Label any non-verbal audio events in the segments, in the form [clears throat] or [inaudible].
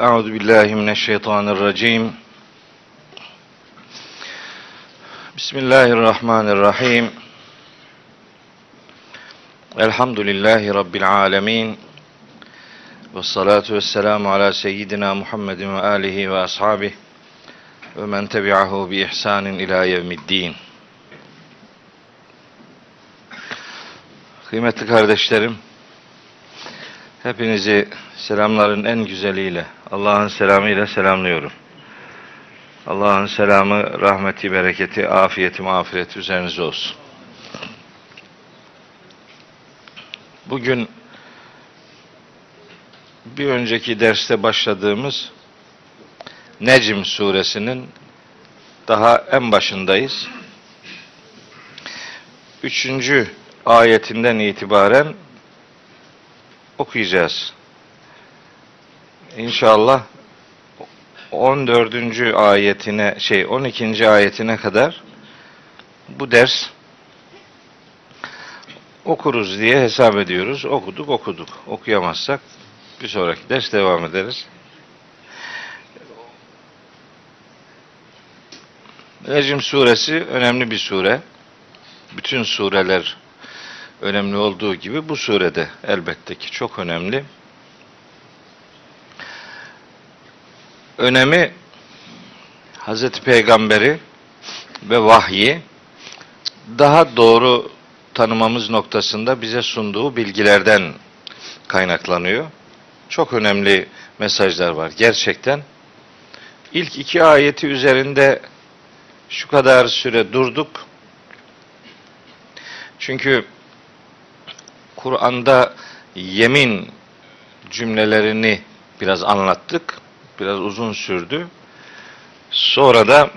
Euzu billahi mineşşeytanirracim. Bismillahirrahmanirrahim. Elhamdülillahi rabbil alamin. Ve salatu vesselamu ala seyyidina Muhammedin ve alihi ve ashabihi ve men tebi'ahu bi ihsanin ila yevmiddin. Kıymetli kardeşlerim, hepinizi selamların en güzeliyle, Allah'ın selamıyla selamlıyorum. Allah'ın selamı, rahmeti, bereketi, afiyeti, mağfireti üzerinize olsun. Bugün bir önceki derste başladığımız Necm suresinin daha en başındayız. Üçüncü ayetinden itibaren okuyacağız. İnşallah 14. ayetine şey 12. ayetine kadar bu ders okuruz diye hesap ediyoruz. Okuduk okuduk. Okuyamazsak bir sonraki ders devam ederiz. Necm suresi önemli bir sure. Bütün sureler önemli olduğu gibi bu surede elbette ki çok önemli. Önemi Hazreti Peygamberi ve vahyi daha doğru tanımamız noktasında bize sunduğu bilgilerden kaynaklanıyor. Çok önemli mesajlar var gerçekten. İlk iki ayeti üzerinde şu kadar süre durduk. Çünkü Kur'an'da yemin cümlelerini biraz anlattık. Biraz uzun sürdü. Sonra da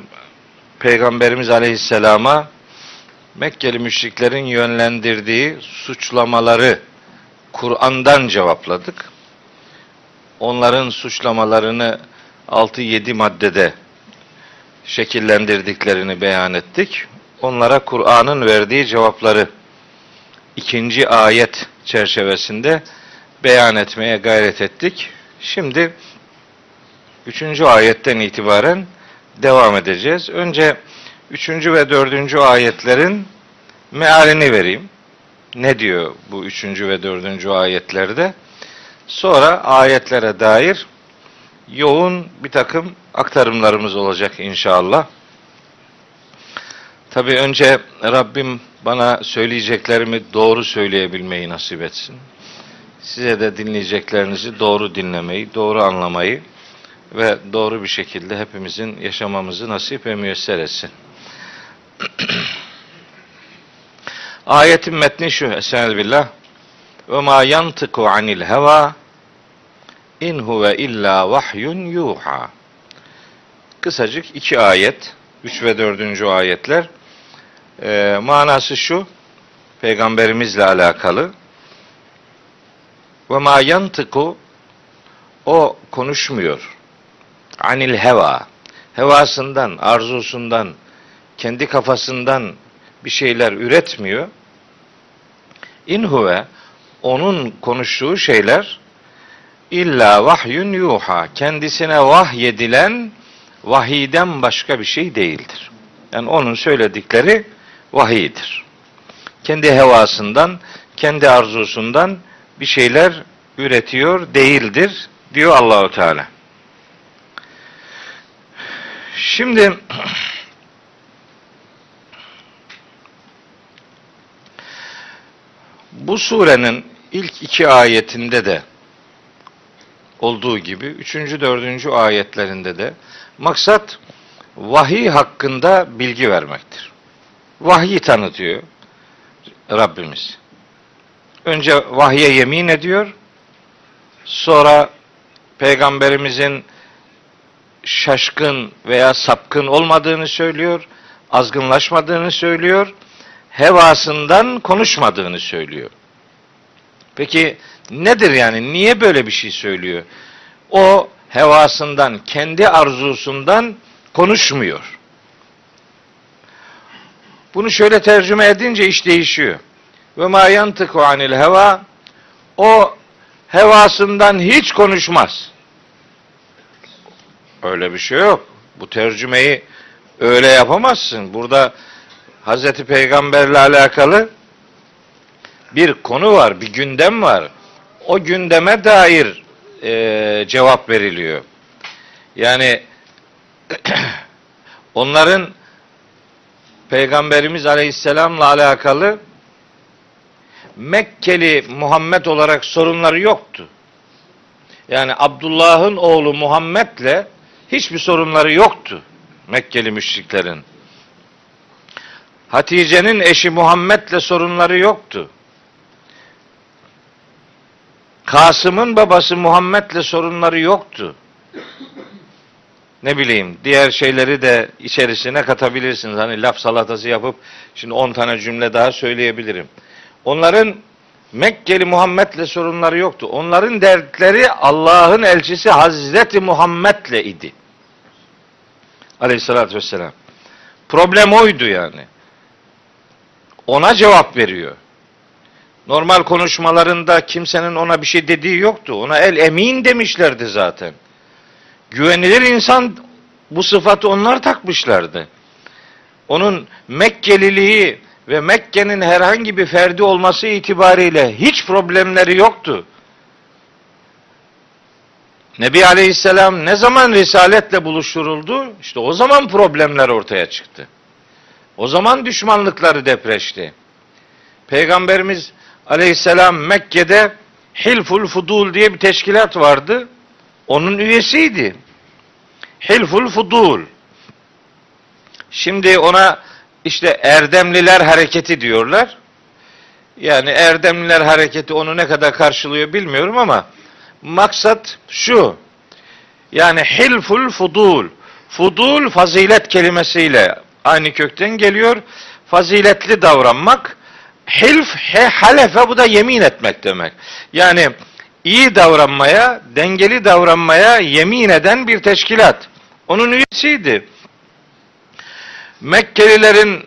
Peygamberimiz Aleyhisselam'a Mekkeli müşriklerin yönlendirdiği suçlamaları Kur'an'dan cevapladık. Onların suçlamalarını 6-7 maddede şekillendirdiklerini beyan ettik. Onlara Kur'an'ın verdiği cevapları ikinci ayet çerçevesinde beyan etmeye gayret ettik. Şimdi üçüncü ayetten itibaren devam edeceğiz. Önce üçüncü ve dördüncü ayetlerin mealini vereyim. Ne diyor bu üçüncü ve dördüncü ayetlerde? Sonra ayetlere dair yoğun bir takım aktarımlarımız olacak inşallah. Tabi önce Rabbim bana söyleyeceklerimi doğru söyleyebilmeyi nasip etsin. Size de dinleyeceklerinizi doğru dinlemeyi, doğru anlamayı ve doğru bir şekilde hepimizin yaşamamızı nasip ve müyesser etsin. [clears throat] Ayetin metni şu, Estaizu billah. Ve ma yantıku anil heva in huve illa vahyun yuha. Kısacık iki ayet, üç ve dördüncü ayetler. E, manası şu, peygamberimizle alakalı. Ve ma yantıku o konuşmuyor. Anil heva. Hevasından, arzusundan, kendi kafasından bir şeyler üretmiyor. İn huve onun konuştuğu şeyler illa vahyun yuha. Kendisine vahyedilen vahiden başka bir şey değildir. Yani onun söyledikleri vahiydir. Kendi hevasından, kendi arzusundan bir şeyler üretiyor değildir diyor Allahu Teala. Şimdi [clears throat] bu surenin ilk iki ayetinde de olduğu gibi üçüncü, dördüncü ayetlerinde de maksat vahiy hakkında bilgi vermektir. Vahyi tanıtıyor Rabbimiz. Önce vahye yemin ediyor, sonra peygamberimizin şaşkın veya sapkın olmadığını söylüyor, azgınlaşmadığını söylüyor, hevasından konuşmadığını söylüyor. Peki nedir yani? Niye böyle bir şey söylüyor? O hevasından, kendi arzusundan konuşmuyor. Bunu şöyle tercüme edince iş değişiyor. Ve ma yantıku anil heva o hevasından hiç konuşmaz. Öyle bir şey yok. Bu tercümeyi öyle yapamazsın. Burada Hazreti Peygamberle alakalı bir konu var, bir gündem var. O gündeme dair e, cevap veriliyor. Yani [clears throat] onların Peygamberimiz Aleyhisselam'la alakalı Mekkeli Muhammed olarak sorunları yoktu. Yani Abdullah'ın oğlu Muhammed'le hiçbir sorunları yoktu Mekkeli müşriklerin. Hatice'nin eşi Muhammed'le sorunları yoktu. Kasım'ın babası Muhammed'le sorunları yoktu. Ne bileyim diğer şeyleri de içerisine katabilirsiniz. Hani laf salatası yapıp şimdi 10 tane cümle daha söyleyebilirim. Onların Mekkeli Muhammed'le sorunları yoktu. Onların dertleri Allah'ın elçisi Hazreti Muhammed'le idi. Aleyhissalatü vesselam. Problem oydu yani. Ona cevap veriyor. Normal konuşmalarında kimsenin ona bir şey dediği yoktu. Ona el emin demişlerdi zaten. Güvenilir insan bu sıfatı onlar takmışlardı. Onun Mekkeliliği ve Mekke'nin herhangi bir ferdi olması itibariyle hiç problemleri yoktu. Nebi Aleyhisselam ne zaman risaletle buluşturuldu? İşte o zaman problemler ortaya çıktı. O zaman düşmanlıkları depreşti. Peygamberimiz Aleyhisselam Mekke'de Hilful Fudul diye bir teşkilat vardı. Onun üyesiydi. Hilful Fudul. Şimdi ona işte Erdemliler Hareketi diyorlar. Yani Erdemliler Hareketi onu ne kadar karşılıyor bilmiyorum ama maksat şu. Yani hilful fudul. Fudul fazilet kelimesiyle aynı kökten geliyor. Faziletli davranmak. Hilf, he, halefe bu da yemin etmek demek. Yani iyi davranmaya, dengeli davranmaya yemin eden bir teşkilat. Onun üyesiydi. Mekkelilerin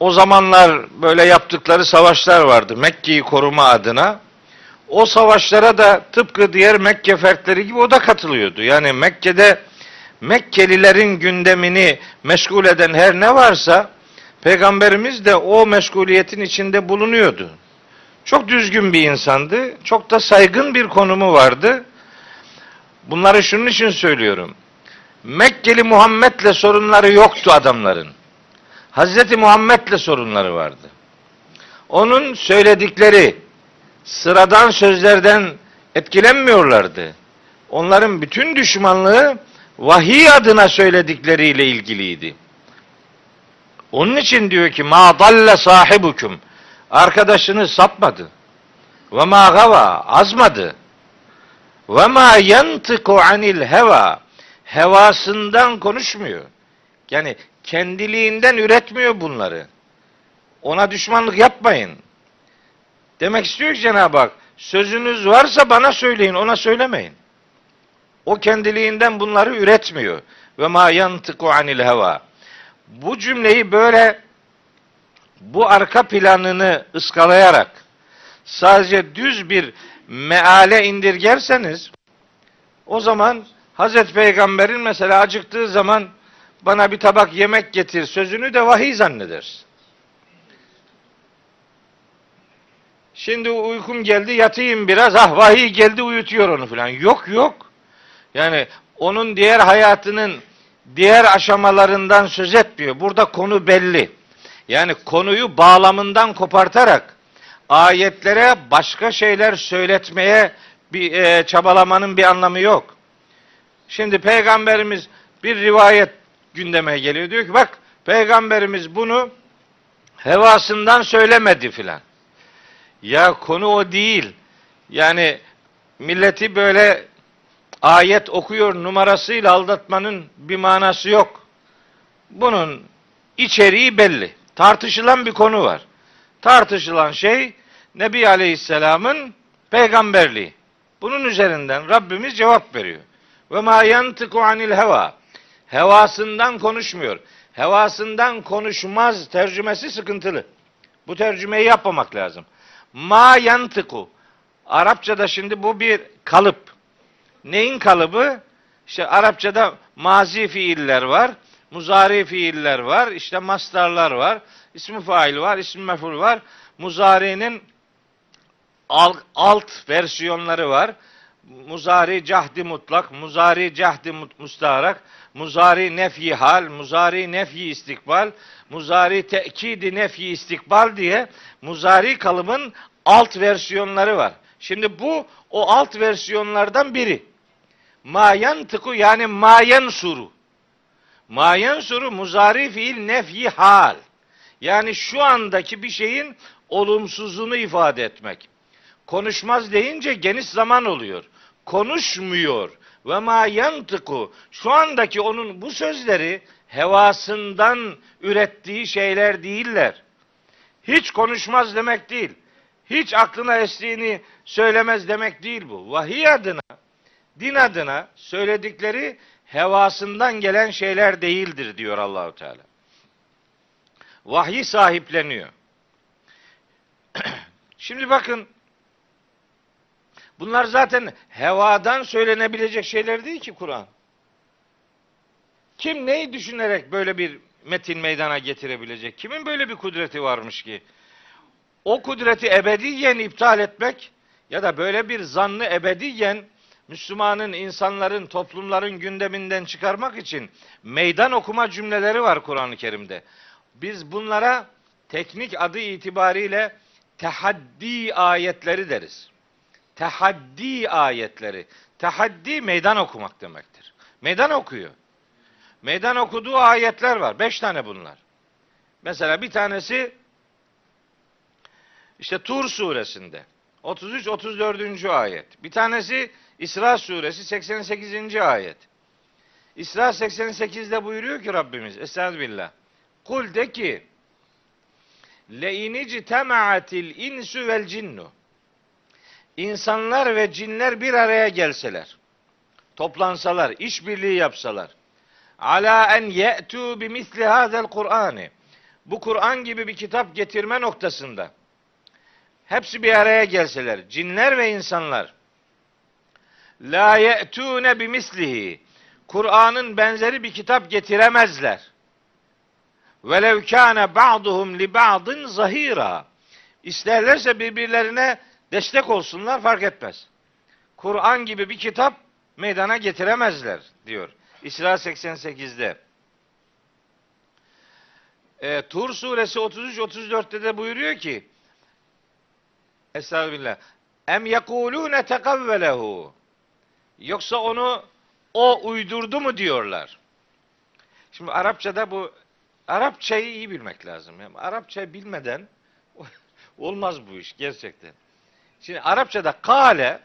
o zamanlar böyle yaptıkları savaşlar vardı. Mekke'yi koruma adına. O savaşlara da tıpkı diğer Mekke fertleri gibi o da katılıyordu. Yani Mekke'de Mekkelilerin gündemini meşgul eden her ne varsa Peygamberimiz de o meşguliyetin içinde bulunuyordu. Çok düzgün bir insandı. Çok da saygın bir konumu vardı. Bunları şunun için söylüyorum. Mekkeli Muhammed'le sorunları yoktu adamların. Hazreti Muhammed'le sorunları vardı. Onun söyledikleri sıradan sözlerden etkilenmiyorlardı. Onların bütün düşmanlığı vahiy adına söyledikleriyle ilgiliydi. Onun için diyor ki ma dalle sahibukum arkadaşınız sapmadı. Ve ma gava azmadı. Ve ma yantiku anil heva hevasından konuşmuyor. Yani kendiliğinden üretmiyor bunları. Ona düşmanlık yapmayın. Demek istiyor ki Cenab-ı Hak sözünüz varsa bana söyleyin ona söylemeyin. O kendiliğinden bunları üretmiyor. Ve ma yantiku anil heva. Bu cümleyi böyle bu arka planını ıskalayarak sadece düz bir meale indirgerseniz o zaman Hazreti Peygamber'in mesela acıktığı zaman bana bir tabak yemek getir sözünü de vahiy zanneder. Şimdi uykum geldi yatayım biraz. Ah vahiy geldi uyutuyor onu falan. Yok yok. Yani onun diğer hayatının diğer aşamalarından söz etmiyor. Burada konu belli. Yani konuyu bağlamından kopartarak ayetlere başka şeyler söyletmeye bir e, çabalamanın bir anlamı yok. Şimdi peygamberimiz bir rivayet gündeme geliyor. Diyor ki bak peygamberimiz bunu hevasından söylemedi filan. Ya konu o değil. Yani milleti böyle ayet okuyor numarasıyla aldatmanın bir manası yok. Bunun içeriği belli. Tartışılan bir konu var. Tartışılan şey Nebi Aleyhisselam'ın peygamberliği. Bunun üzerinden Rabbimiz cevap veriyor. Ve ma yantiku anil heva. Hevasından konuşmuyor. Hevasından konuşmaz tercümesi sıkıntılı. Bu tercümeyi yapmamak lazım. Ma yantiku. Arapçada şimdi bu bir kalıp. Neyin kalıbı? İşte Arapçada mazi fiiller var, muzari fiiller var, işte mastarlar var, ismi fail var, ismi meful var. Muzari'nin alt, alt versiyonları var. Muzari cahdi mutlak, muzari cahdi mustaharak, muzari nefyi hal, muzari nefyi istikbal, muzari tekidi nefyi istikbal diye muzari kalıbın alt versiyonları var. Şimdi bu o alt versiyonlardan biri. Mayan tıku yani mayen suru. Mayen suru muzari fiil nefyi hal. Yani şu andaki bir şeyin olumsuzluğunu ifade etmek. Konuşmaz deyince geniş zaman oluyor. Konuşmuyor. Ve ma yantıku. Şu andaki onun bu sözleri hevasından ürettiği şeyler değiller. Hiç konuşmaz demek değil. Hiç aklına estiğini söylemez demek değil bu. Vahiy adına, din adına söyledikleri hevasından gelen şeyler değildir diyor Allahu Teala. Vahyi sahipleniyor. [clears throat] Şimdi bakın bunlar zaten hevadan söylenebilecek şeyler değil ki Kur'an. Kim neyi düşünerek böyle bir metin meydana getirebilecek? Kimin böyle bir kudreti varmış ki? O kudreti ebediyen iptal etmek ya da böyle bir zannı ebediyen Müslümanın, insanların, toplumların gündeminden çıkarmak için meydan okuma cümleleri var Kur'an-ı Kerim'de. Biz bunlara teknik adı itibariyle tehaddi ayetleri deriz. Tehaddi ayetleri. Tehaddi meydan okumak demektir. Meydan okuyor. Meydan okuduğu ayetler var. Beş tane bunlar. Mesela bir tanesi işte Tur suresinde 33-34. ayet. Bir tanesi İsra suresi 88. ayet. İsra 88'de buyuruyor ki Rabbimiz Estağfirullah. Kul de ki le inici temaatil insu vel cinnu İnsanlar ve cinler bir araya gelseler, toplansalar, işbirliği yapsalar, ala en ye'tu bi misli hazel Kur'an'ı bu Kur'an gibi bir kitap getirme noktasında hepsi bir araya gelseler, cinler ve insanlar la ye'tune bi mislihi Kur'an'ın benzeri bir kitap getiremezler. Velev kâne ba'duhum li ba'din zahira. İsterlerse birbirlerine destek olsunlar fark etmez. Kur'an gibi bir kitap meydana getiremezler diyor. İsra 88'de. E, Tur suresi 33-34'te de buyuruyor ki Estağfirullah. Em yekulune tekavvelehu. Yoksa onu o uydurdu mu diyorlar. Şimdi Arapçada bu Arapçayı iyi bilmek lazım. Yani Arapça bilmeden [laughs] olmaz bu iş gerçekten. Şimdi Arapçada kale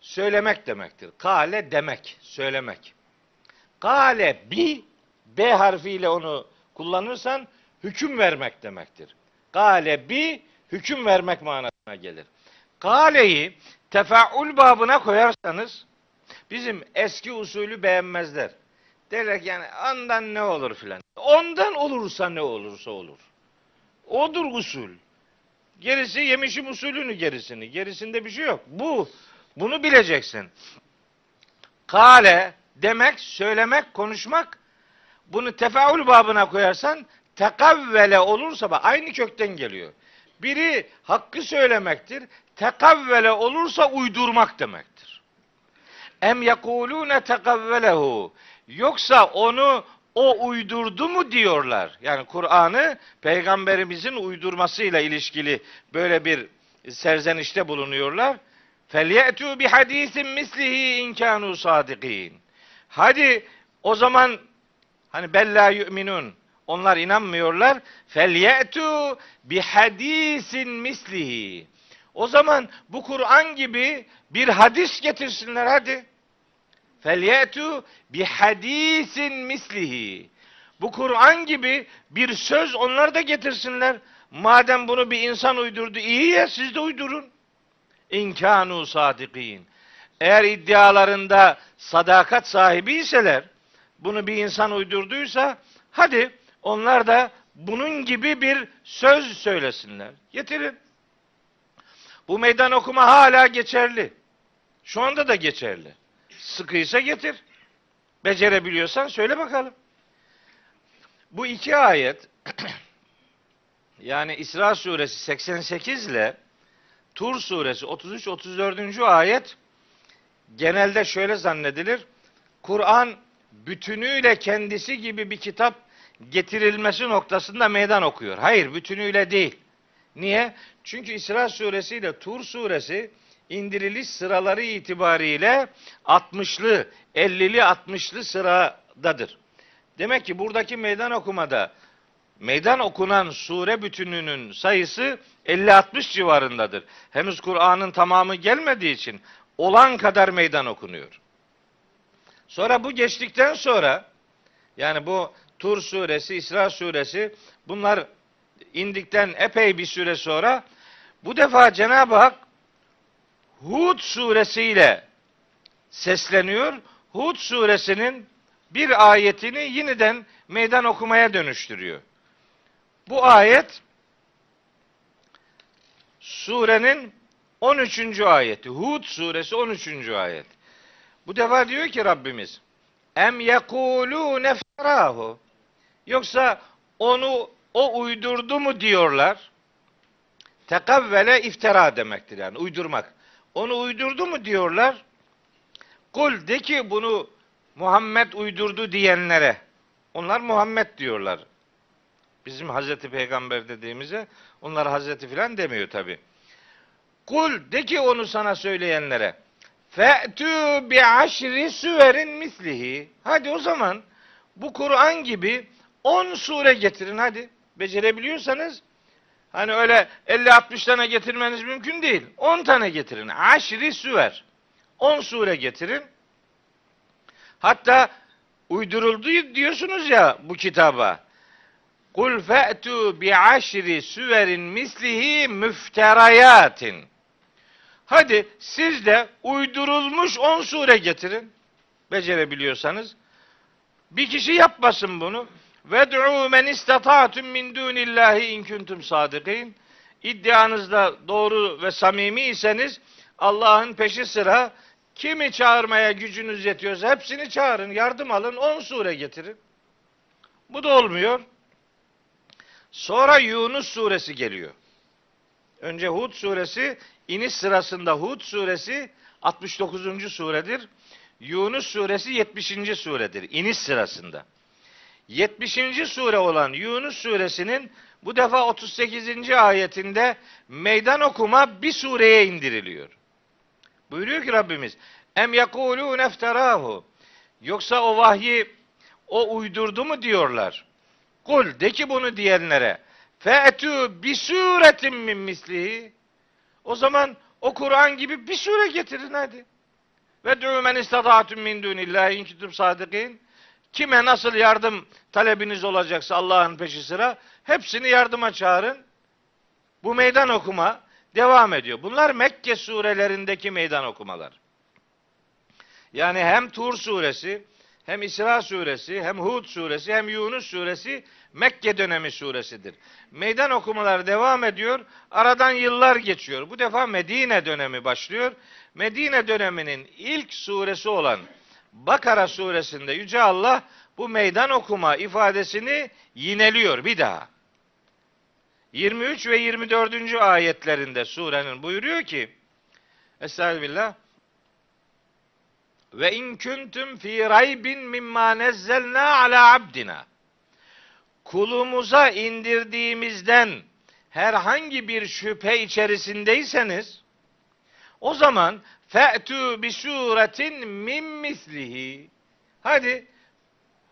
söylemek demektir. Kale demek, söylemek. Kale bi B harfiyle onu kullanırsan hüküm vermek demektir. Kale bi hüküm vermek manasına gelir. Kale'yi tefaul babına koyarsanız bizim eski usulü beğenmezler. Derler yani ondan ne olur filan. Ondan olursa ne olursa olur. Odur usul. Gerisi yemişim usulünü gerisini. Gerisinde bir şey yok. Bu. Bunu bileceksin. Kale demek, söylemek, konuşmak. Bunu tefaül babına koyarsan tekavvele olursa bak aynı kökten geliyor. Biri hakkı söylemektir. Tekavvele olursa uydurmak demektir. Em yekulune tekavvelehu. Yoksa onu o uydurdu mu diyorlar. Yani Kur'an'ı peygamberimizin uydurmasıyla ilişkili böyle bir serzenişte bulunuyorlar. Felyetu bi hadisin mislihi in kanu sadikin. Hadi o zaman hani bella yu'minun onlar inanmıyorlar. Felyetu bi hadisin mislihi. O zaman bu Kur'an gibi bir hadis getirsinler hadi. Felyetu bi hadisin mislihi. Bu Kur'an gibi bir söz onlar da getirsinler. Madem bunu bir insan uydurdu iyi ya siz de uydurun. İnkanu sadikin. Eğer iddialarında sadakat sahibi iseler, bunu bir insan uydurduysa, hadi onlar da bunun gibi bir söz söylesinler. Getirin. Bu meydan okuma hala geçerli. Şu anda da geçerli. sıkıysa getir. Becerebiliyorsan söyle bakalım. Bu iki ayet [clears throat] yani İsra suresi 88 ile Tur suresi 33-34. ayet genelde şöyle zannedilir. Kur'an bütünüyle kendisi gibi bir kitap getirilmesi noktasında meydan okuyor. Hayır, bütünüyle değil. Niye? Çünkü İsra suresi ile Tur suresi indiriliş sıraları itibariyle 60'lı, 50'li 60'lı sıradadır. Demek ki buradaki meydan okumada meydan okunan sure bütününün sayısı 50-60 civarındadır. Henüz Kur'an'ın tamamı gelmediği için olan kadar meydan okunuyor. Sonra bu geçtikten sonra yani bu Tur suresi, İsra suresi bunlar indikten epey bir süre sonra bu defa Cenab-ı Hak Hud suresiyle sesleniyor. Hud suresinin bir ayetini yeniden meydan okumaya dönüştürüyor. Bu ayet surenin 13. ayeti. Hud suresi 13. ayet. Bu defa diyor ki Rabbimiz Em yekulû nefterahu Yoksa onu o uydurdu mu diyorlar. Tekavvele iftira demektir yani uydurmak. Onu uydurdu mu diyorlar. Kul de ki bunu Muhammed uydurdu diyenlere. Onlar Muhammed diyorlar. Bizim Hazreti Peygamber dediğimize onlar Hazreti filan demiyor tabi. Kul de ki onu sana söyleyenlere. Fe'tü bi aşri süverin mislihi. Hadi o zaman bu Kur'an gibi 10 sure getirin hadi. Becerebiliyorsanız hani öyle 50-60 tane getirmeniz mümkün değil. 10 tane getirin. Aşri süver. 10 sure getirin. Hatta uyduruldu diyorsunuz ya bu kitaba. Kul fe'tu bi aşri süverin mislihi müfterayatin. Hadi siz de uydurulmuş 10 sure getirin. Becerebiliyorsanız. Bir kişi yapmasın bunu. Ved'u men istata'tum min dunillahi in kuntum sadikin. İddianızda doğru ve samimi iseniz Allah'ın peşi sıra kimi çağırmaya gücünüz yetiyorsa hepsini çağırın, yardım alın, 10 sure getirin. Bu da olmuyor. Sonra Yunus suresi geliyor. Önce Hud suresi, iniş sırasında Hud suresi 69. suredir. Yunus suresi 70. suredir iniş sırasında. 70. sure olan Yunus suresinin bu defa 38. ayetinde meydan okuma bir sureye indiriliyor. Buyuruyor ki Rabbimiz Em yekulû nefterahu Yoksa o vahyi o uydurdu mu diyorlar. Kul de ki bunu diyenlere fe'tü bi suretin min mislihi o zaman o Kur'an gibi bir sure getirin hadi. Ve dû men istata'tum min dunillahi in kuntum sadikin. Kime nasıl yardım talebiniz olacaksa Allah'ın peşi sıra hepsini yardıma çağırın. Bu meydan okuma devam ediyor. Bunlar Mekke surelerindeki meydan okumalar. Yani hem Tur suresi, hem İsra suresi, hem Hud suresi, hem Yunus suresi Mekke dönemi suresidir. Meydan okumalar devam ediyor. Aradan yıllar geçiyor. Bu defa Medine dönemi başlıyor. Medine döneminin ilk suresi olan Bakara suresinde Yüce Allah bu meydan okuma ifadesini yineliyor bir daha. 23 ve 24. ayetlerinde surenin buyuruyor ki Estağfirullah ve in kuntum fi raybin mimma nezzelna ala abdina kulumuza indirdiğimizden herhangi bir şüphe içerisindeyseniz o zaman fe'tu bi suretin min mislihi hadi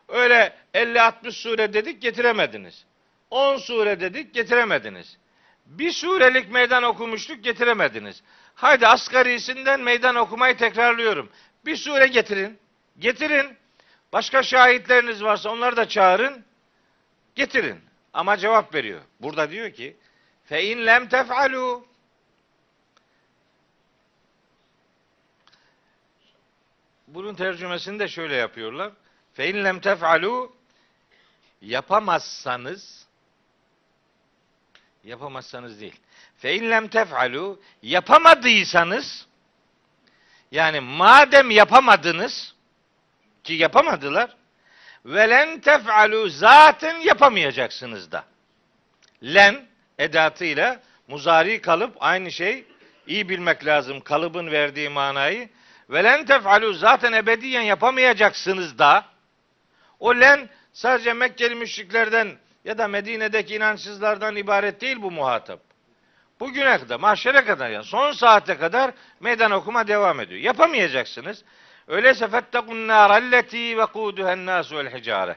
öyle 50-60 sure dedik getiremediniz. 10 sure dedik getiremediniz. Bir surelik meydan okumuştuk getiremediniz. Haydi asgarisinden meydan okumayı tekrarlıyorum. Bir sure getirin. Getirin. Başka şahitleriniz varsa onları da çağırın. Getirin. Ama cevap veriyor. Burada diyor ki fe in lem tef'alu Bunun tercümesini de şöyle yapıyorlar. Fe in lem tef'alu yapamazsanız yapamazsanız değil. Fe in lem tef'alu yapamadıysanız Yani madem yapamadınız ki yapamadılar velen tef'alu zaten yapamayacaksınız da. Len edatıyla muzari kalıp aynı şey iyi bilmek lazım kalıbın verdiği manayı. Velen tef'alu zaten ebediyen yapamayacaksınız da. O len sadece Mekkeli müşriklerden ya da Medine'deki inançsızlardan ibaret değil bu muhatap. Bugüne kadar, mahşere kadar yani son saate kadar meydan okuma devam ediyor. Yapamayacaksınız. Öyleyse fettekun nârelleti ve kûduhen nâsu vel hicare.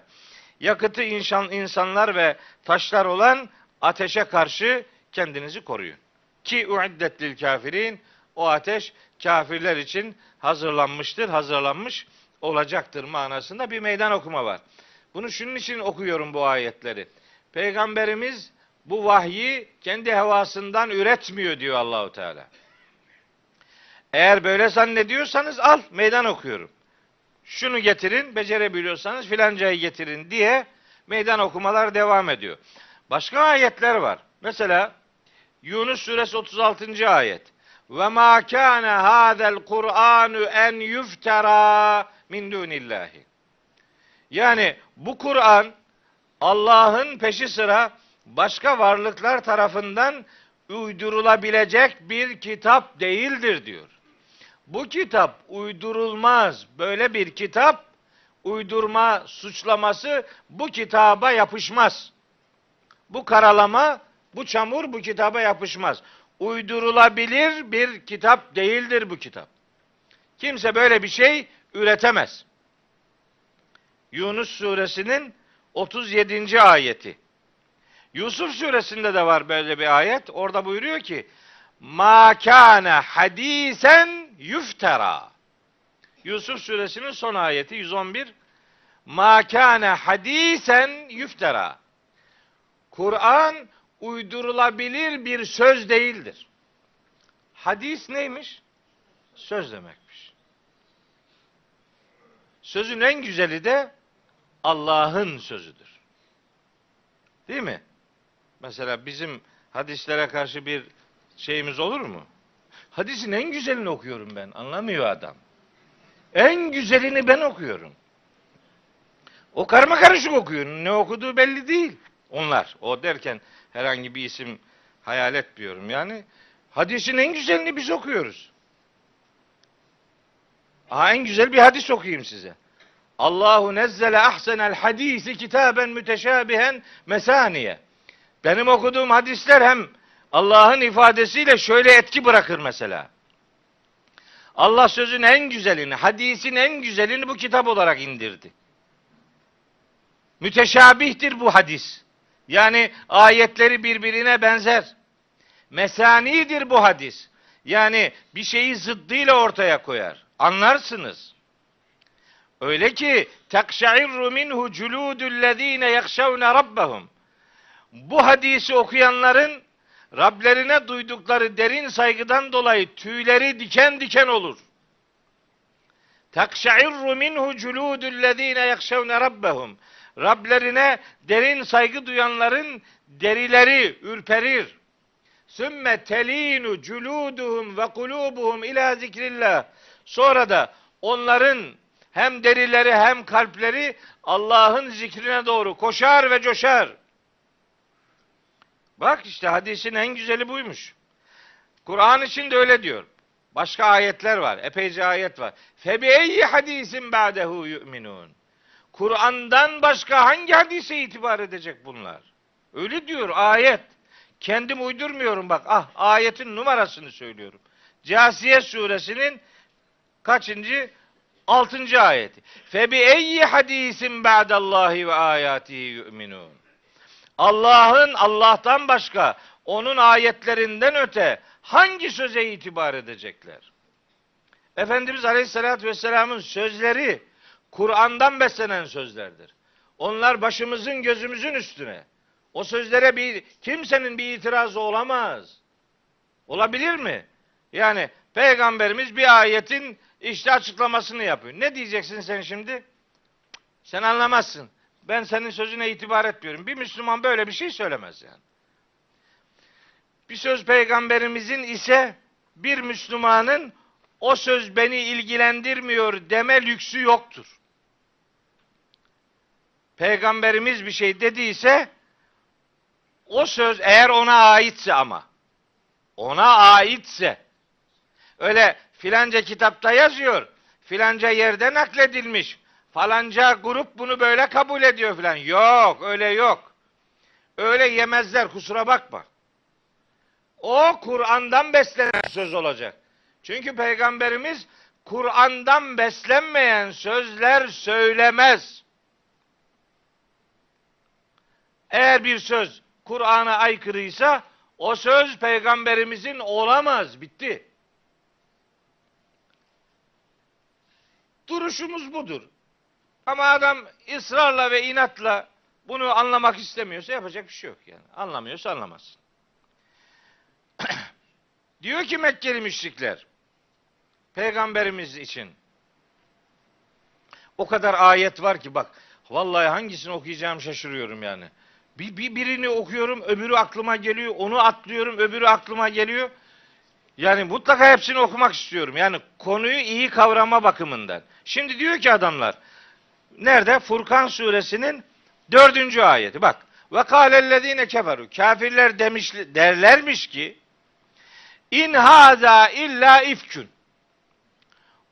Yakıtı insan, insanlar ve taşlar olan ateşe karşı kendinizi koruyun. Ki uiddet kafirin o ateş kafirler için hazırlanmıştır, hazırlanmış olacaktır manasında bir meydan okuma var. Bunu şunun için okuyorum bu ayetleri. Peygamberimiz bu vahyi kendi hevasından üretmiyor diyor Allahu Teala. Eğer böyle zannediyorsanız al meydan okuyorum. Şunu getirin, becerebiliyorsanız filancayı getirin diye meydan okumalar devam ediyor. Başka ayetler var. Mesela Yunus suresi 36. ayet. Ve ma kana hadal Kur'anu en yuftara min dunillahi. Yani bu Kur'an Allah'ın peşi sıra başka varlıklar tarafından uydurulabilecek bir kitap değildir diyor. Bu kitap uydurulmaz. Böyle bir kitap uydurma suçlaması bu kitaba yapışmaz. Bu karalama, bu çamur bu kitaba yapışmaz. Uydurulabilir bir kitap değildir bu kitap. Kimse böyle bir şey üretemez. Yunus suresinin 37. ayeti. Yusuf suresinde de var böyle bir ayet. Orada buyuruyor ki Ma kana hadisen yuftera. Yusuf suresinin son ayeti 111. Ma kana hadisen yuftera. Kur'an uydurulabilir bir söz değildir. Hadis neymiş? Söz demekmiş. Sözün en güzeli de Allah'ın sözüdür. Değil mi? Mesela bizim hadislere karşı bir şeyimiz olur mu? Hadisin en güzelini okuyorum ben. Anlamıyor adam. En güzelini ben okuyorum. O karma karışık okuyor. Ne okuduğu belli değil. Onlar. O derken herhangi bir isim hayal etmiyorum. Yani hadisin en güzelini biz okuyoruz. Aha en güzel bir hadis okuyayım size. Allahu nezzele ahsenel hadisi kitaben müteşabihen mesaniye. Benim okuduğum hadisler hem Allah'ın ifadesiyle şöyle etki bırakır mesela. Allah sözün en güzelini, hadisin en güzelini bu kitap olarak indirdi. Müteşabihtir bu hadis. Yani ayetleri birbirine benzer. Mesanidir bu hadis. Yani bir şeyi zıddıyla ortaya koyar. Anlarsınız. Öyle ki tekşairru minhu culudullezine yekşevne rabbahum. Bu hadisi okuyanların Rablerine duydukları derin saygıdan dolayı tüyleri diken diken olur. Tekşairru minhu culudullezine yekşevne rabbahum. Rablerine derin saygı duyanların derileri ürperir. Sümme telinu culuduhum ve kulubuhum ila zikrillah. Sonra da onların hem derileri hem kalpleri Allah'ın zikrine doğru koşar ve coşar. Bak işte hadisin en güzeli buymuş. Kur'an için de öyle diyor. Başka ayetler var. Epeyce ayet var. Febi eyyi hadisin ba'dehu yu'minun. Kur'an'dan başka hangi hadise itibar edecek bunlar? Öyle diyor ayet. Kendim uydurmuyorum bak. Ah ayetin numarasını söylüyorum. Casiye suresinin kaçıncı? Altıncı ayeti. Febi eyyi hadisin ba'dallahi ve ayatihi yu'minun. Allah'ın Allah'tan başka onun ayetlerinden öte hangi söze itibar edecekler? Efendimiz Aleyhisselatü Vesselam'ın sözleri Kur'an'dan beslenen sözlerdir. Onlar başımızın gözümüzün üstüne. O sözlere bir kimsenin bir itirazı olamaz. Olabilir mi? Yani peygamberimiz bir ayetin işte açıklamasını yapıyor. Ne diyeceksin sen şimdi? Sen anlamazsın. Ben senin sözüne itibar etmiyorum. Bir Müslüman böyle bir şey söylemez yani. Bir söz peygamberimizin ise bir Müslümanın o söz beni ilgilendirmiyor deme lüksü yoktur. Peygamberimiz bir şey dediyse o söz eğer ona aitse ama ona aitse öyle filanca kitapta yazıyor filanca yerde nakledilmiş falanca grup bunu böyle kabul ediyor filan. Yok öyle yok. Öyle yemezler kusura bakma. O Kur'an'dan beslenen söz olacak. Çünkü peygamberimiz Kur'an'dan beslenmeyen sözler söylemez. Eğer bir söz Kur'an'a aykırıysa o söz peygamberimizin olamaz. Bitti. Duruşumuz budur. Ama adam ısrarla ve inatla bunu anlamak istemiyorsa yapacak bir şey yok yani. Anlamıyorsa anlamaz. [clears throat] Diyor ki Mekkeli müşrikler peygamberimiz için o kadar ayet var ki bak vallahi hangisini okuyacağım şaşırıyorum yani. Bir, bir birini okuyorum öbürü aklıma geliyor onu atlıyorum öbürü aklıma geliyor. Yani mutlaka hepsini okumak istiyorum. Yani konuyu iyi kavrama bakımından. Şimdi diyor ki adamlar nerede? Furkan suresinin dördüncü ayeti. Bak. Ve kâlellezîne keferu. Kafirler demiş, derlermiş ki in hâzâ illa ifkün.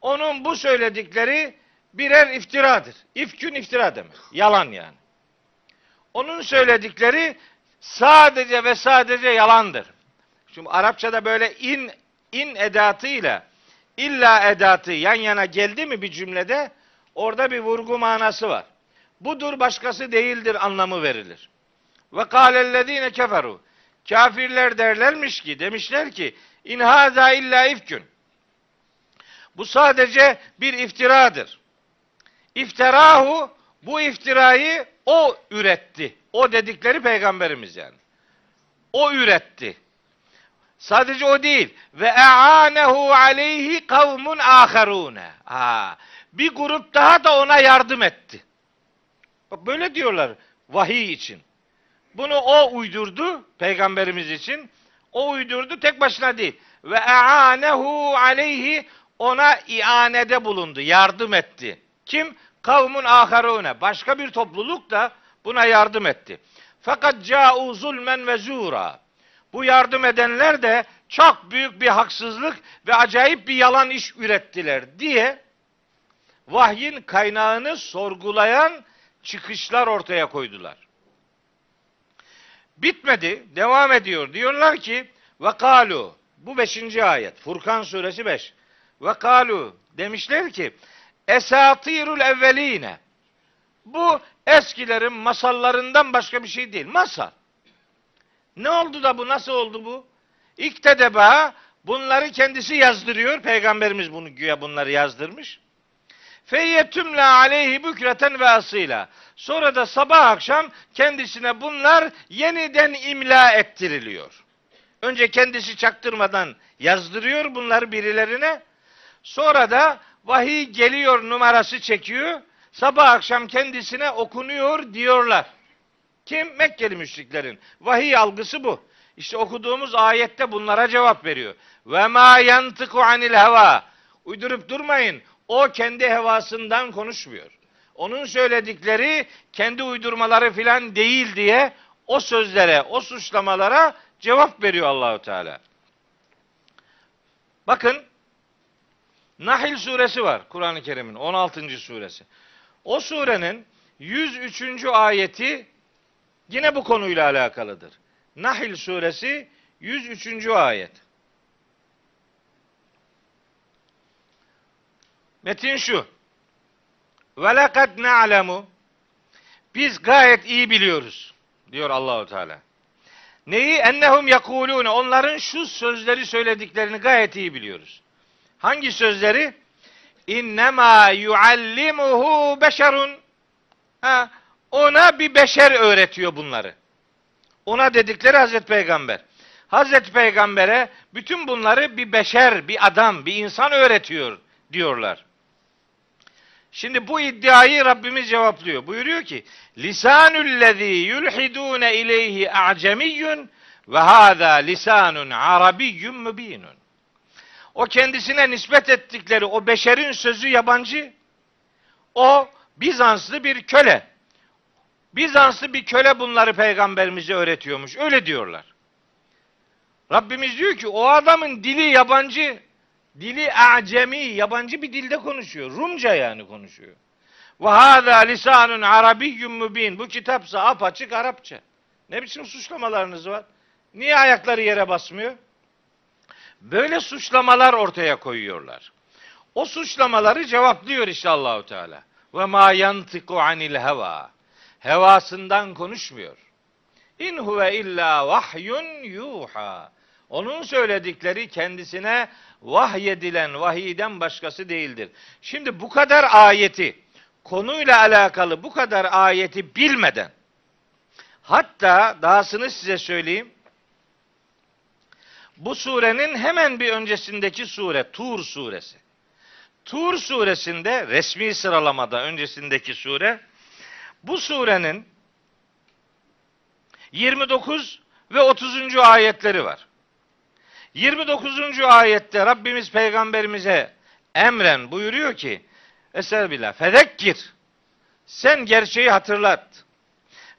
Onun bu söyledikleri birer iftiradır. İfkün iftira demek. Yalan yani. Onun söyledikleri sadece ve sadece yalandır. Şimdi Arapçada böyle in in edatıyla illa edatı yan yana geldi mi bir cümlede orada bir vurgu manası var. Budur başkası değildir anlamı verilir. Ve kâlellezîne keferu. Kafirler derlermiş ki demişler ki in haza illa ifkün. Bu sadece bir iftiradır. İftirahu bu iftirayı o üretti. O dedikleri peygamberimiz yani. O üretti. Sadece o değil. Ve e'anehu aleyhi kavmun aharune. Ha, bir grup daha da ona yardım etti. Böyle diyorlar vahiy için. Bunu o uydurdu peygamberimiz için. O uydurdu tek başına değil. Ve e'anehu aleyhi ona ianede bulundu, yardım etti. Kim? Kavmun aharune. Başka bir topluluk da buna yardım etti. Fakat ca'u zulmen ve zura. Bu yardım edenler de çok büyük bir haksızlık ve acayip bir yalan iş ürettiler diye vahyin kaynağını sorgulayan çıkışlar ortaya koydular. Bitmedi, devam ediyor. Diyorlar ki ve kalu bu beşinci ayet. Furkan suresi 5. Ve kalu demişler ki esatirul evveline bu eskilerin masallarından başka bir şey değil. Masal. Ne oldu da bu? Nasıl oldu bu? İktedeba bunları kendisi yazdırıyor. Peygamberimiz bunu güya bunları yazdırmış. Feyyetümle aleyhi bükreten ve asıyla. Sonra da sabah akşam kendisine bunlar yeniden imla ettiriliyor. Önce kendisi çaktırmadan yazdırıyor bunları birilerine. Sonra da vahiy geliyor numarası çekiyor. Sabah akşam kendisine okunuyor diyorlar. Kim? Mekkeli müşriklerin. Vahiy algısı bu. İşte okuduğumuz ayette bunlara cevap veriyor. Ve ma yantıku anil heva. Uydurup durmayın. O kendi hevasından konuşmuyor. Onun söyledikleri kendi uydurmaları filan değil diye o sözlere, o suçlamalara cevap veriyor Allahu Teala. Bakın Nahil suresi var Kur'an-ı Kerim'in 16. suresi. O surenin 103. ayeti yine bu konuyla alakalıdır. Nahil suresi 103. ayet. Metin şu. Ve lekad na'lemu biz gayet iyi biliyoruz diyor Allahu Teala. Neyi? Ennehum yekulune. Onların şu sözleri söylediklerini gayet iyi biliyoruz. Hangi sözleri? İnnemâ yuallimuhu beşerun. Ha, ona bir beşer öğretiyor bunları. Ona dedikleri Hazreti Peygamber. Hazreti Peygamber'e bütün bunları bir beşer, bir adam, bir insan öğretiyor diyorlar. Şimdi bu iddiayı Rabbimiz cevaplıyor. Buyuruyor ki: "Lisanul yulhidun ileyhi a'cemiyyun ve hâzâ lisanun arabiyyun mübînun." O kendisine nispet ettikleri o beşerin sözü yabancı. O Bizanslı bir köle. Bizanslı bir köle bunları peygamberimize öğretiyormuş. Öyle diyorlar. Rabbimiz diyor ki o adamın dili yabancı. Dili acemi, yabancı bir dilde konuşuyor. Rumca yani konuşuyor. Ve hâzâ lisanun arabiyyun mübin. Bu kitapsa apaçık Arapça. Ne biçim suçlamalarınız var? Niye ayakları yere basmıyor? Böyle suçlamalar ortaya koyuyorlar. O suçlamaları cevaplıyor işte Allahu Teala. Ve ma yantiku anil heva. Hevasından konuşmuyor. İn huve illa vahyun yuha. Onun söyledikleri kendisine vahyedilen vahiyden başkası değildir. Şimdi bu kadar ayeti, konuyla alakalı bu kadar ayeti bilmeden, hatta dahasını size söyleyeyim, bu surenin hemen bir öncesindeki sure, Tur suresi. Tur suresinde resmi sıralamada öncesindeki sure, bu surenin 29 ve 30. ayetleri var. 29. ayette Rabbimiz peygamberimize emren buyuruyor ki Estağfirullah. Fezekkir. Sen gerçeği hatırlat.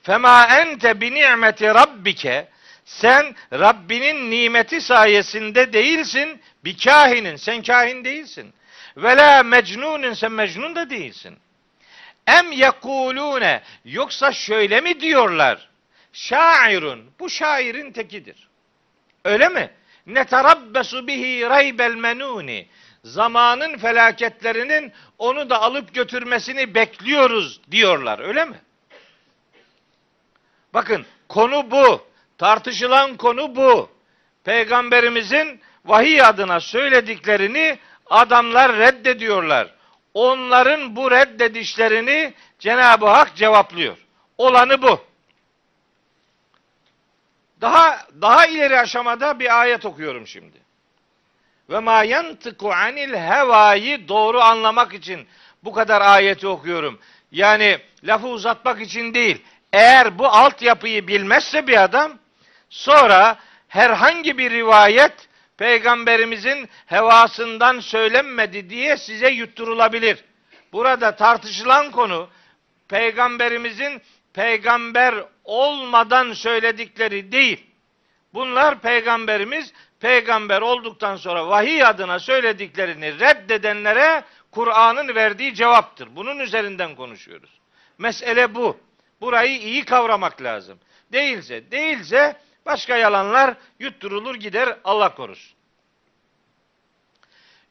Fema ente bi ni'meti rabbike. Sen Rabbinin nimeti sayesinde değilsin. Bir kahinin. Sen kahin değilsin. Ve la mecnunun. Sen mecnun da değilsin. Em yekulune. Yoksa şöyle mi diyorlar? Şairun. Bu şairin tekidir. Öyle mi? Neterabbesu bihi raybel menuni. Zamanın felaketlerinin onu da alıp götürmesini bekliyoruz diyorlar. Öyle mi? Bakın konu bu. Tartışılan konu bu. Peygamberimizin vahiy adına söylediklerini adamlar reddediyorlar. Onların bu reddedişlerini Cenab-ı Hak cevaplıyor. Olanı bu. Daha daha ileri aşamada bir ayet okuyorum şimdi. Ve ma yantıku anil hevayı doğru anlamak için bu kadar ayeti okuyorum. Yani lafı uzatmak için değil. Eğer bu altyapıyı bilmezse bir adam sonra herhangi bir rivayet peygamberimizin hevasından söylenmedi diye size yutturulabilir. Burada tartışılan konu peygamberimizin peygamber olmadan söyledikleri değil. Bunlar peygamberimiz peygamber olduktan sonra vahiy adına söylediklerini reddedenlere Kur'an'ın verdiği cevaptır. Bunun üzerinden konuşuyoruz. Mesele bu. Burayı iyi kavramak lazım. Değilse, değilse başka yalanlar yutturulur gider Allah korusun.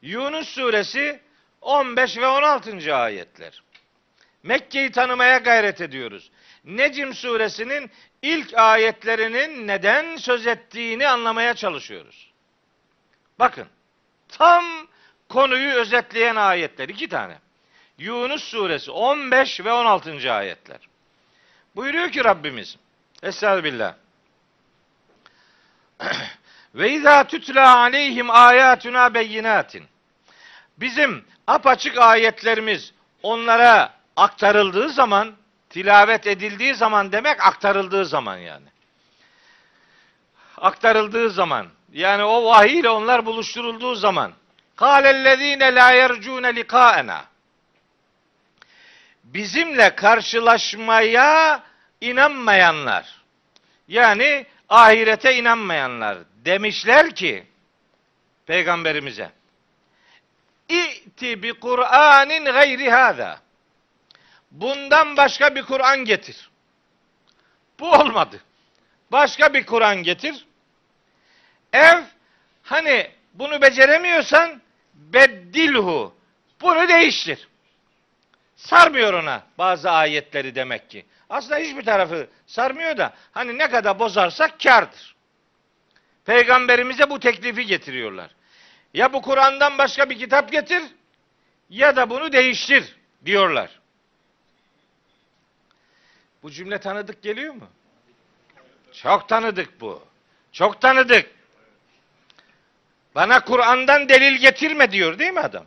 Yunus suresi 15 ve 16. ayetler. Mekke'yi tanımaya gayret ediyoruz. Necim suresinin ilk ayetlerinin neden söz ettiğini anlamaya çalışıyoruz. Bakın, tam konuyu özetleyen ayetler iki tane. Yunus suresi 15 ve 16. ayetler. Buyuruyor ki Rabbimiz, Estağfirullah. Ve izâ tutla aleyhim âyâtuna beyinatin. Bizim apaçık ayetlerimiz onlara aktarıldığı zaman, tilavet edildiği zaman demek aktarıldığı zaman yani. Aktarıldığı zaman, yani o vahiy ile onlar buluşturulduğu zaman. Kâlellezîne lâ yercûne likâena. Bizimle karşılaşmaya inanmayanlar. Yani ahirete inanmayanlar demişler ki peygamberimize İ'ti bi Kur'anin gayri hâzâ. Bundan başka bir Kur'an getir. Bu olmadı. Başka bir Kur'an getir. Ev hani bunu beceremiyorsan beddilhu. Bunu değiştir. Sarmıyor ona bazı ayetleri demek ki. Aslında hiçbir tarafı sarmıyor da hani ne kadar bozarsak kardır. Peygamberimize bu teklifi getiriyorlar. Ya bu Kur'an'dan başka bir kitap getir ya da bunu değiştir diyorlar. Bu cümle tanıdık geliyor mu? Çok tanıdık bu. Çok tanıdık. Bana Kur'an'dan delil getirme diyor değil mi adam?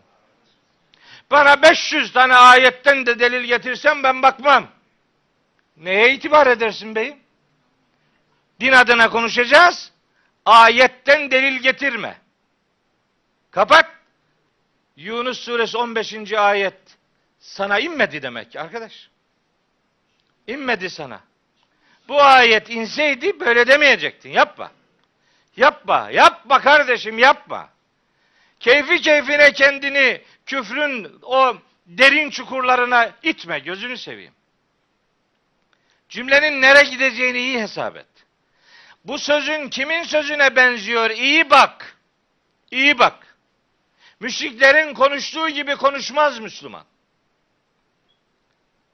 Bana 500 tane ayetten de delil getirsen ben bakmam. Neye itibar edersin beyim? Din adına konuşacağız. Ayetten delil getirme. Kapat. Yunus suresi 15. ayet sana inmedi demek arkadaş. İnmedi sana. Bu ayet inseydi böyle demeyecektin. Yapma. Yapma. Yapma kardeşim yapma. Keyfi keyfine kendini küfrün o derin çukurlarına itme. Gözünü seveyim. Cümlenin nereye gideceğini iyi hesap et. Bu sözün kimin sözüne benziyor? İyi bak. İyi bak. Müşriklerin konuştuğu gibi konuşmaz Müslüman.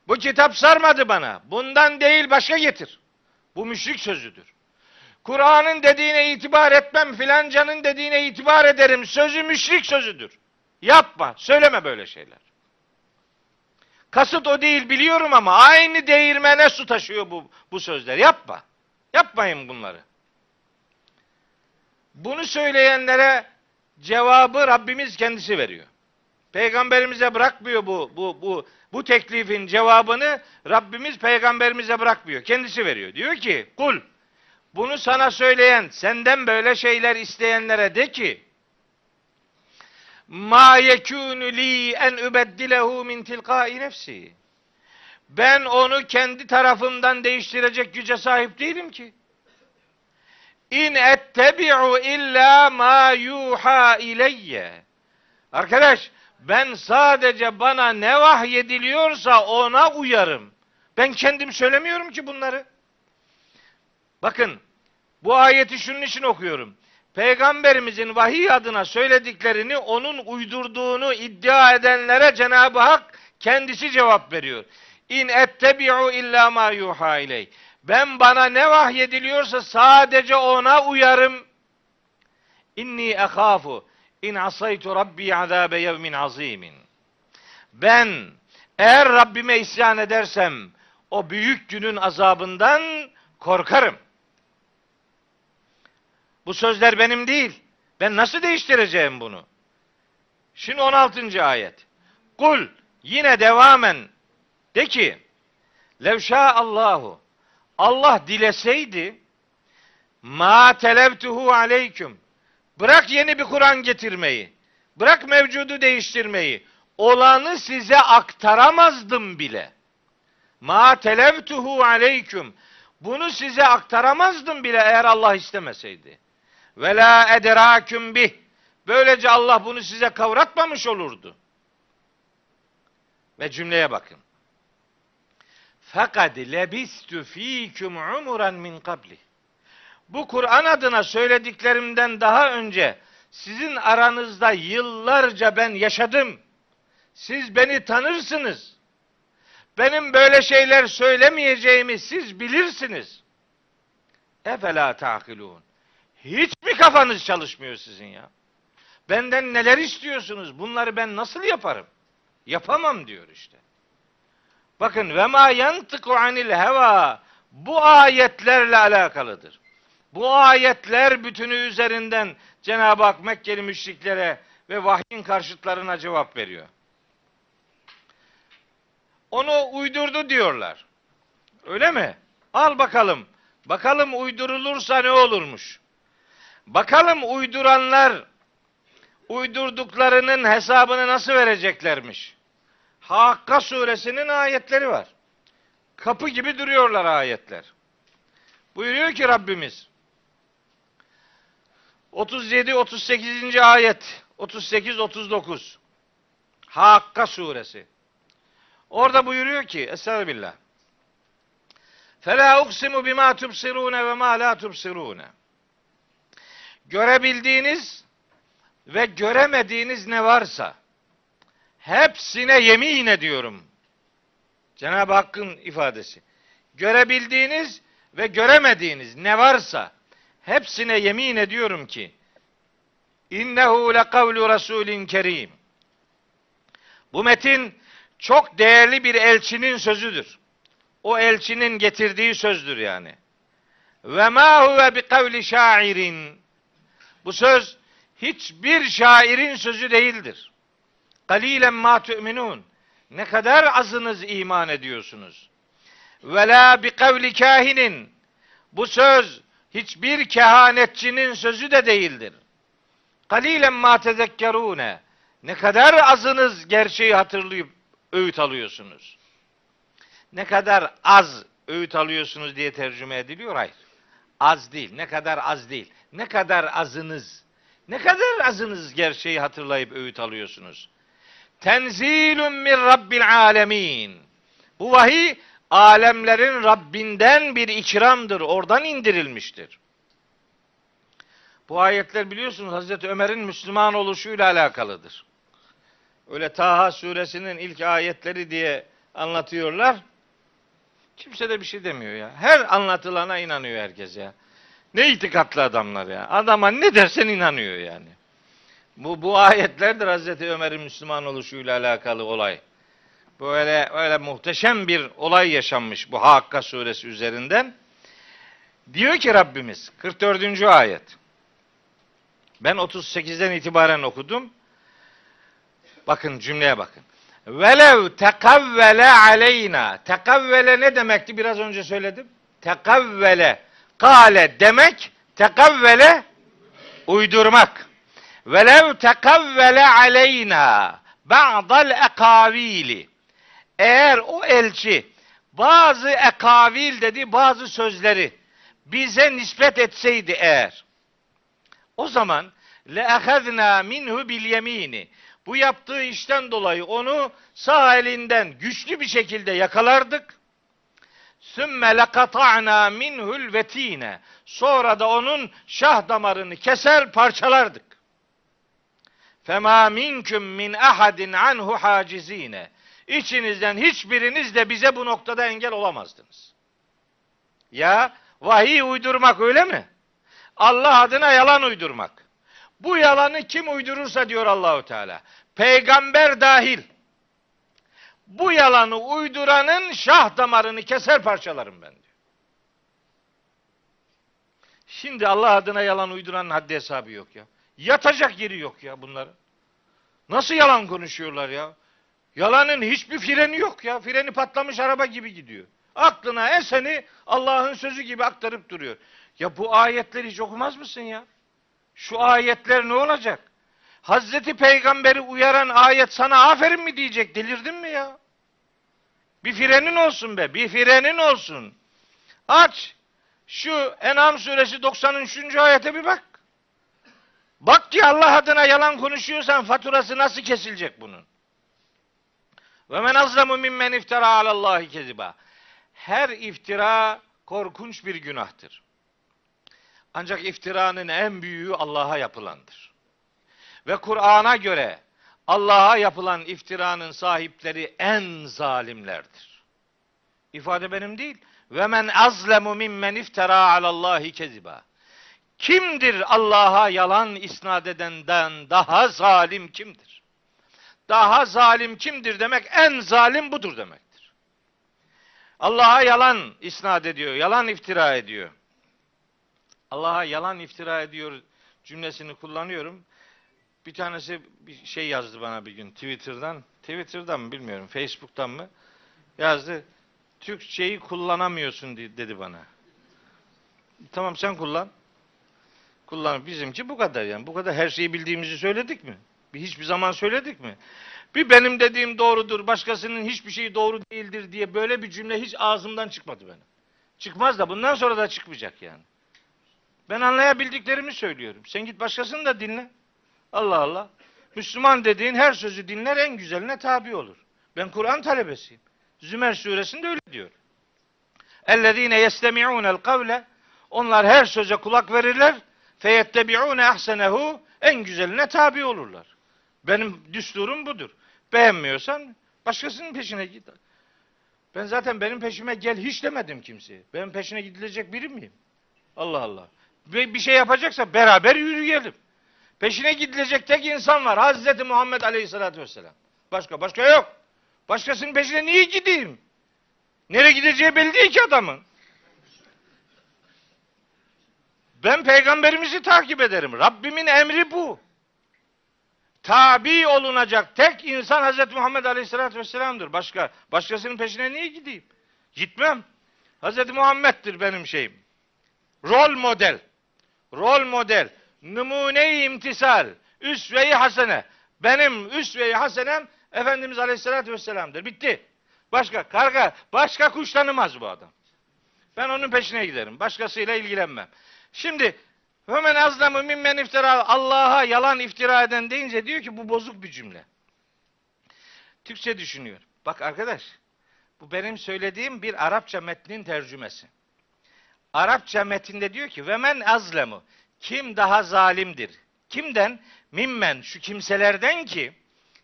Bu kitap sarmadı bana. Bundan değil başka getir. Bu müşrik sözüdür. Kur'an'ın dediğine itibar etmem, filancanın dediğine itibar ederim. Sözü müşrik sözüdür. Yapma, söyleme böyle şeyler. Kasıt o değil biliyorum ama aynı değirmene su taşıyor bu, bu sözler. Yapma. Yapmayın bunları. Bunu söyleyenlere cevabı Rabbimiz kendisi veriyor. Peygamberimize bırakmıyor bu bu bu bu teklifin cevabını Rabbimiz peygamberimize bırakmıyor. Kendisi veriyor. Diyor ki kul bunu sana söyleyen senden böyle şeyler isteyenlere de ki ma yekunu li en ubeddilehu min tilkai nefsi. Ben onu kendi tarafımdan değiştirecek güce sahip değilim ki. İn ettebi'u illa ma yuha ileyye. Arkadaş ben sadece bana ne vahyediliyorsa ona uyarım. Ben kendim söylemiyorum ki bunları. Bakın bu ayeti şunun için okuyorum. Peygamberimizin vahiy adına söylediklerini onun uydurduğunu iddia edenlere Cenab-ı Hak kendisi cevap veriyor. İn ettebi'u illa ma yuha iley. Ben bana ne vahyediliyorsa sadece ona uyarım. İnni ehafu in asaytu rabbi azabe yevmin azimin. Ben eğer Rabbime isyan edersem o büyük günün azabından korkarım. Bu sözler benim değil. Ben nasıl değiştireceğim bunu? Şimdi 16. ayet. Kul yine devamen de ki Levşa Allahu Allah dileseydi ma televtuhu aleyküm bırak yeni bir Kur'an getirmeyi bırak mevcudu değiştirmeyi olanı size aktaramazdım bile ma televtuhu aleyküm bunu size aktaramazdım bile eğer Allah istemeseydi ve la edraküm bih böylece Allah bunu size kavratmamış olurdu ve cümleye bakın fakat lebistü fîküm umuran min kabli. Bu Kur'an adına söylediklerimden daha önce sizin aranızda yıllarca ben yaşadım. Siz beni tanırsınız. Benim böyle şeyler söylemeyeceğimi siz bilirsiniz. Efela takilun. Hiç mi kafanız çalışmıyor sizin ya? Benden neler istiyorsunuz? Bunları ben nasıl yaparım? Yapamam diyor işte. Bakın ve ma yantıku anil heva bu ayetlerle alakalıdır. Bu ayetler bütünü üzerinden Cenab-ı Hak Mekkeli müşriklere ve vahyin karşıtlarına cevap veriyor. Onu uydurdu diyorlar. Öyle mi? Al bakalım. Bakalım uydurulursa ne olurmuş? Bakalım uyduranlar uydurduklarının hesabını nasıl vereceklermiş? Hakka suresinin ayetleri var. Kapı gibi duruyorlar ayetler. Buyuruyor ki Rabbimiz 37 38. ayet 38 39 Hakka suresi. Orada buyuruyor ki Estağfirullah. Fela uksimu bima tubsirune ve ma la tubsirune. Görebildiğiniz ve göremediğiniz ne varsa hepsine yemin ediyorum. Cenab-ı Hakk'ın ifadesi. Görebildiğiniz ve göremediğiniz ne varsa hepsine yemin ediyorum ki innehu lekavlu rasulin kerim. Bu metin çok değerli bir elçinin sözüdür. O elçinin getirdiği sözdür yani. Ve ma huve bi kavli şairin. Bu söz hiçbir şairin sözü değildir. Kalilen ma tu'minun. Ne kadar azınız iman ediyorsunuz. Ve la bi kavli kahinin. Bu söz hiçbir kehanetçinin sözü de değildir. Kalilen ma tezekkerune. Ne kadar azınız gerçeği hatırlayıp öğüt alıyorsunuz. Ne kadar az öğüt alıyorsunuz diye tercüme ediliyor. Hayır. Az değil. Ne kadar az değil. Ne kadar azınız. Ne kadar azınız gerçeği hatırlayıp öğüt alıyorsunuz. Tenzilun min Rabbil alemin. Bu vahiy alemlerin Rabbinden bir ikramdır. Oradan indirilmiştir. Bu ayetler biliyorsunuz Hazreti Ömer'in Müslüman oluşuyla alakalıdır. Öyle Taha suresinin ilk ayetleri diye anlatıyorlar. Kimse de bir şey demiyor ya. Her anlatılana inanıyor herkes ya. Ne itikatlı adamlar ya. Adama ne dersen inanıyor yani. Bu, bu ayetlerdir Hazreti Ömer'in Müslüman oluşuyla alakalı olay. Böyle öyle muhteşem bir olay yaşanmış bu Hakka suresi üzerinden. Diyor ki Rabbimiz 44. ayet. Ben 38'den itibaren okudum. Bakın cümleye bakın. Velev tekavvele aleyna. Tekavvele ne demekti? Biraz önce söyledim. Tekavvele. Kale demek. Tekavvele uydurmak. Velev tekavvele aleyna ba'dal ekavili. Eğer o elçi bazı ekavil dedi bazı sözleri bize nispet etseydi eğer o zaman le minhu bil yemini bu yaptığı işten dolayı onu sağ elinden güçlü bir şekilde yakalardık. Sümme lekata'na minhul vetine. Sonra da onun şah damarını keser parçalardık. Fema minkum min ahadin anhu hacizine. İçinizden hiçbiriniz de bize bu noktada engel olamazdınız. Ya vahiy uydurmak öyle mi? Allah adına yalan uydurmak. Bu yalanı kim uydurursa diyor Allahu Teala. Peygamber dahil. Bu yalanı uyduranın şah damarını keser parçalarım ben diyor. Şimdi Allah adına yalan uyduranın haddi hesabı yok ya. Yatacak yeri yok ya bunların. Nasıl yalan konuşuyorlar ya? Yalanın hiçbir freni yok ya. Freni patlamış araba gibi gidiyor. Aklına eseni Allah'ın sözü gibi aktarıp duruyor. Ya bu ayetleri hiç okumaz mısın ya? Şu ayetler ne olacak? Hazreti Peygamber'i uyaran ayet sana aferin mi diyecek? Delirdin mi ya? Bir frenin olsun be. Bir frenin olsun. Aç. Şu En'am suresi 93. ayete bir bak. Bak ki Allah adına yalan konuşuyorsan faturası nasıl kesilecek bunun? Ve men azlemu mimmen iftara alallahi keziba. Her iftira korkunç bir günahtır. Ancak iftiranın en büyüğü Allah'a yapılandır. Ve Kur'an'a göre Allah'a yapılan iftiranın sahipleri en zalimlerdir. İfade benim değil. Ve men azlemu mimmen iftara alallahi keziba. Kimdir Allah'a yalan isnat edenden daha zalim kimdir? Daha zalim kimdir demek en zalim budur demektir. Allah'a yalan isnat ediyor, yalan iftira ediyor. Allah'a yalan iftira ediyor cümlesini kullanıyorum. Bir tanesi bir şey yazdı bana bir gün Twitter'dan. Twitter'dan mı bilmiyorum. Facebook'tan mı? Yazdı. Türkçeyi kullanamıyorsun dedi bana. Tamam sen kullan. Kullan. Bizimki bu kadar yani. Bu kadar her şeyi bildiğimizi söyledik mi? Bir hiçbir zaman söyledik mi? Bir benim dediğim doğrudur, başkasının hiçbir şeyi doğru değildir diye böyle bir cümle hiç ağzımdan çıkmadı benim. Çıkmaz da bundan sonra da çıkmayacak yani. Ben anlayabildiklerimi söylüyorum. Sen git başkasını da dinle. Allah Allah. Müslüman dediğin her sözü dinler en güzeline tabi olur. Ben Kur'an talebesiyim. Zümer suresinde öyle diyor. Ellezine yestemi'unel kavle onlar her söze kulak verirler. Feyettebi'une ahsenehu en güzeline tabi olurlar. Benim düsturum budur. Beğenmiyorsan başkasının peşine git. Ben zaten benim peşime gel hiç demedim kimseye. Benim peşine gidilecek biri miyim? Allah Allah. Bir şey yapacaksa beraber yürüyelim. Peşine gidilecek tek insan var. Hazreti Muhammed Aleyhisselatü Vesselam. Başka, başka yok. Başkasının peşine niye gideyim? Nereye gideceği belli değil ki adamın. Ben peygamberimizi takip ederim. Rabbimin emri bu. Tabi olunacak tek insan Hazreti Muhammed Aleyhisselatü Vesselam'dır. Başka, başkasının peşine niye gideyim? Gitmem. Hazreti Muhammed'dir benim şeyim. Rol model. Rol model. Numune-i imtisal, üsve-i hasene. Benim üsve-i hasenem Efendimiz Aleyhisselatü Vesselam'dır. Bitti. Başka karga, başka kuş tanımaz bu adam. Ben onun peşine giderim. Başkasıyla ilgilenmem. Şimdi hemen azlamı mimmen iftira Allah'a yalan iftira eden deyince diyor ki bu bozuk bir cümle. Türkçe düşünüyor. Bak arkadaş bu benim söylediğim bir Arapça metnin tercümesi. Arapça metinde diyor ki ve men azlemu kim daha zalimdir? Kimden? Mimmen şu kimselerden ki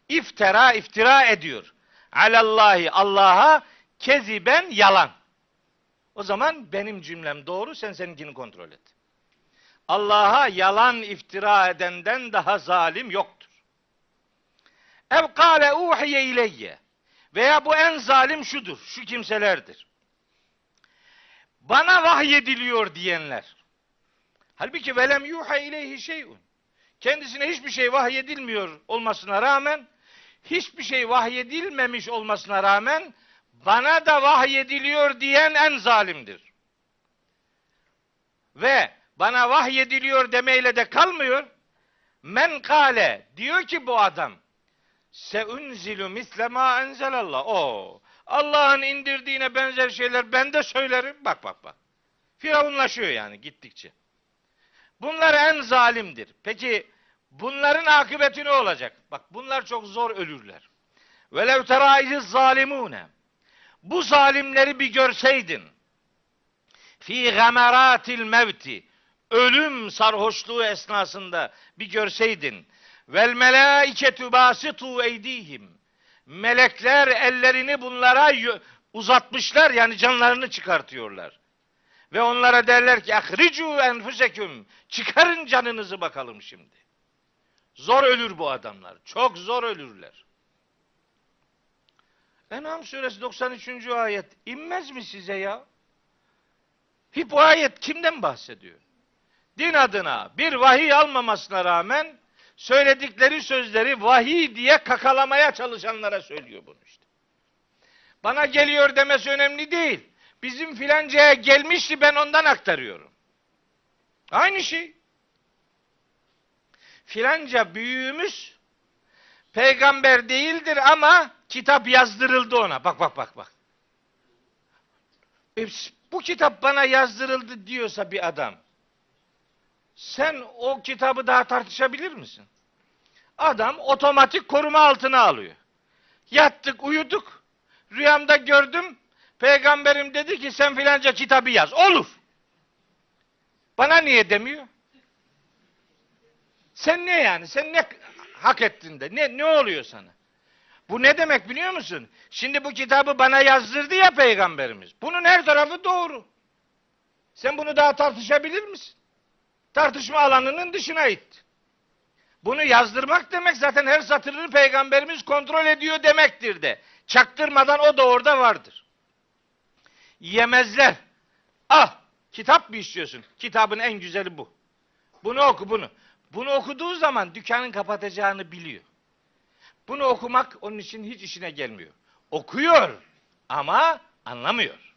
iftira iftira ediyor. Alallahi Allah'a keziben yalan. O zaman benim cümlem doğru sen seninkini kontrol et. Allah'a yalan iftira edenden daha zalim yoktur. Ev kâle uhiye ileyye veya bu en zalim şudur, şu kimselerdir. Bana vahyediliyor diyenler. Halbuki velem yuha ileyhi şeyun. Kendisine hiçbir şey vahyedilmiyor olmasına rağmen, hiçbir şey vahyedilmemiş olmasına rağmen, bana da vahyediliyor diyen en zalimdir. Ve bana vahyediliyor demeyle de kalmıyor. Men kale diyor ki bu adam seunzilu misle ma enzelallah. O Allah'ın indirdiğine benzer şeyler ben de söylerim. Bak bak bak. Firavunlaşıyor yani gittikçe. Bunlar en zalimdir. Peki bunların akıbeti ne olacak? Bak bunlar çok zor ölürler. Velev teraizi zalimune. Bu zalimleri bir görseydin. Fi gameratil mevti. Ölüm sarhoşluğu esnasında bir görseydin. Vel melaiketu basitu eydihim. Melekler ellerini bunlara uzatmışlar yani canlarını çıkartıyorlar. Ve onlara derler ki ahricu enfuseküm. Çıkarın canınızı bakalım şimdi. Zor ölür bu adamlar. Çok zor ölürler. En'am suresi 93. ayet inmez mi size ya? Hep bu ayet kimden bahsediyor? Din adına bir vahiy almamasına rağmen söyledikleri sözleri vahiy diye kakalamaya çalışanlara söylüyor bunu işte. Bana geliyor demesi önemli değil. Bizim filancaya gelmişti ben ondan aktarıyorum. Aynı şey. Filanca büyüğümüz peygamber değildir ama kitap yazdırıldı ona. Bak bak bak bak. E, bu kitap bana yazdırıldı diyorsa bir adam. Sen o kitabı daha tartışabilir misin? Adam otomatik koruma altına alıyor. Yattık, uyuduk. Rüyamda gördüm. Peygamberim dedi ki sen filanca kitabı yaz. Olur. Bana niye demiyor? Sen ne yani? Sen ne hak ettin de? Ne, ne oluyor sana? Bu ne demek biliyor musun? Şimdi bu kitabı bana yazdırdı ya peygamberimiz. Bunun her tarafı doğru. Sen bunu daha tartışabilir misin? Tartışma alanının dışına itti. Bunu yazdırmak demek zaten her satırını peygamberimiz kontrol ediyor demektir de. Çaktırmadan o da orada vardır. Yemezler. Ah kitap mı istiyorsun? Kitabın en güzeli bu. Bunu oku bunu. Bunu okuduğu zaman dükkanın kapatacağını biliyor. Bunu okumak onun için hiç işine gelmiyor. Okuyor ama anlamıyor.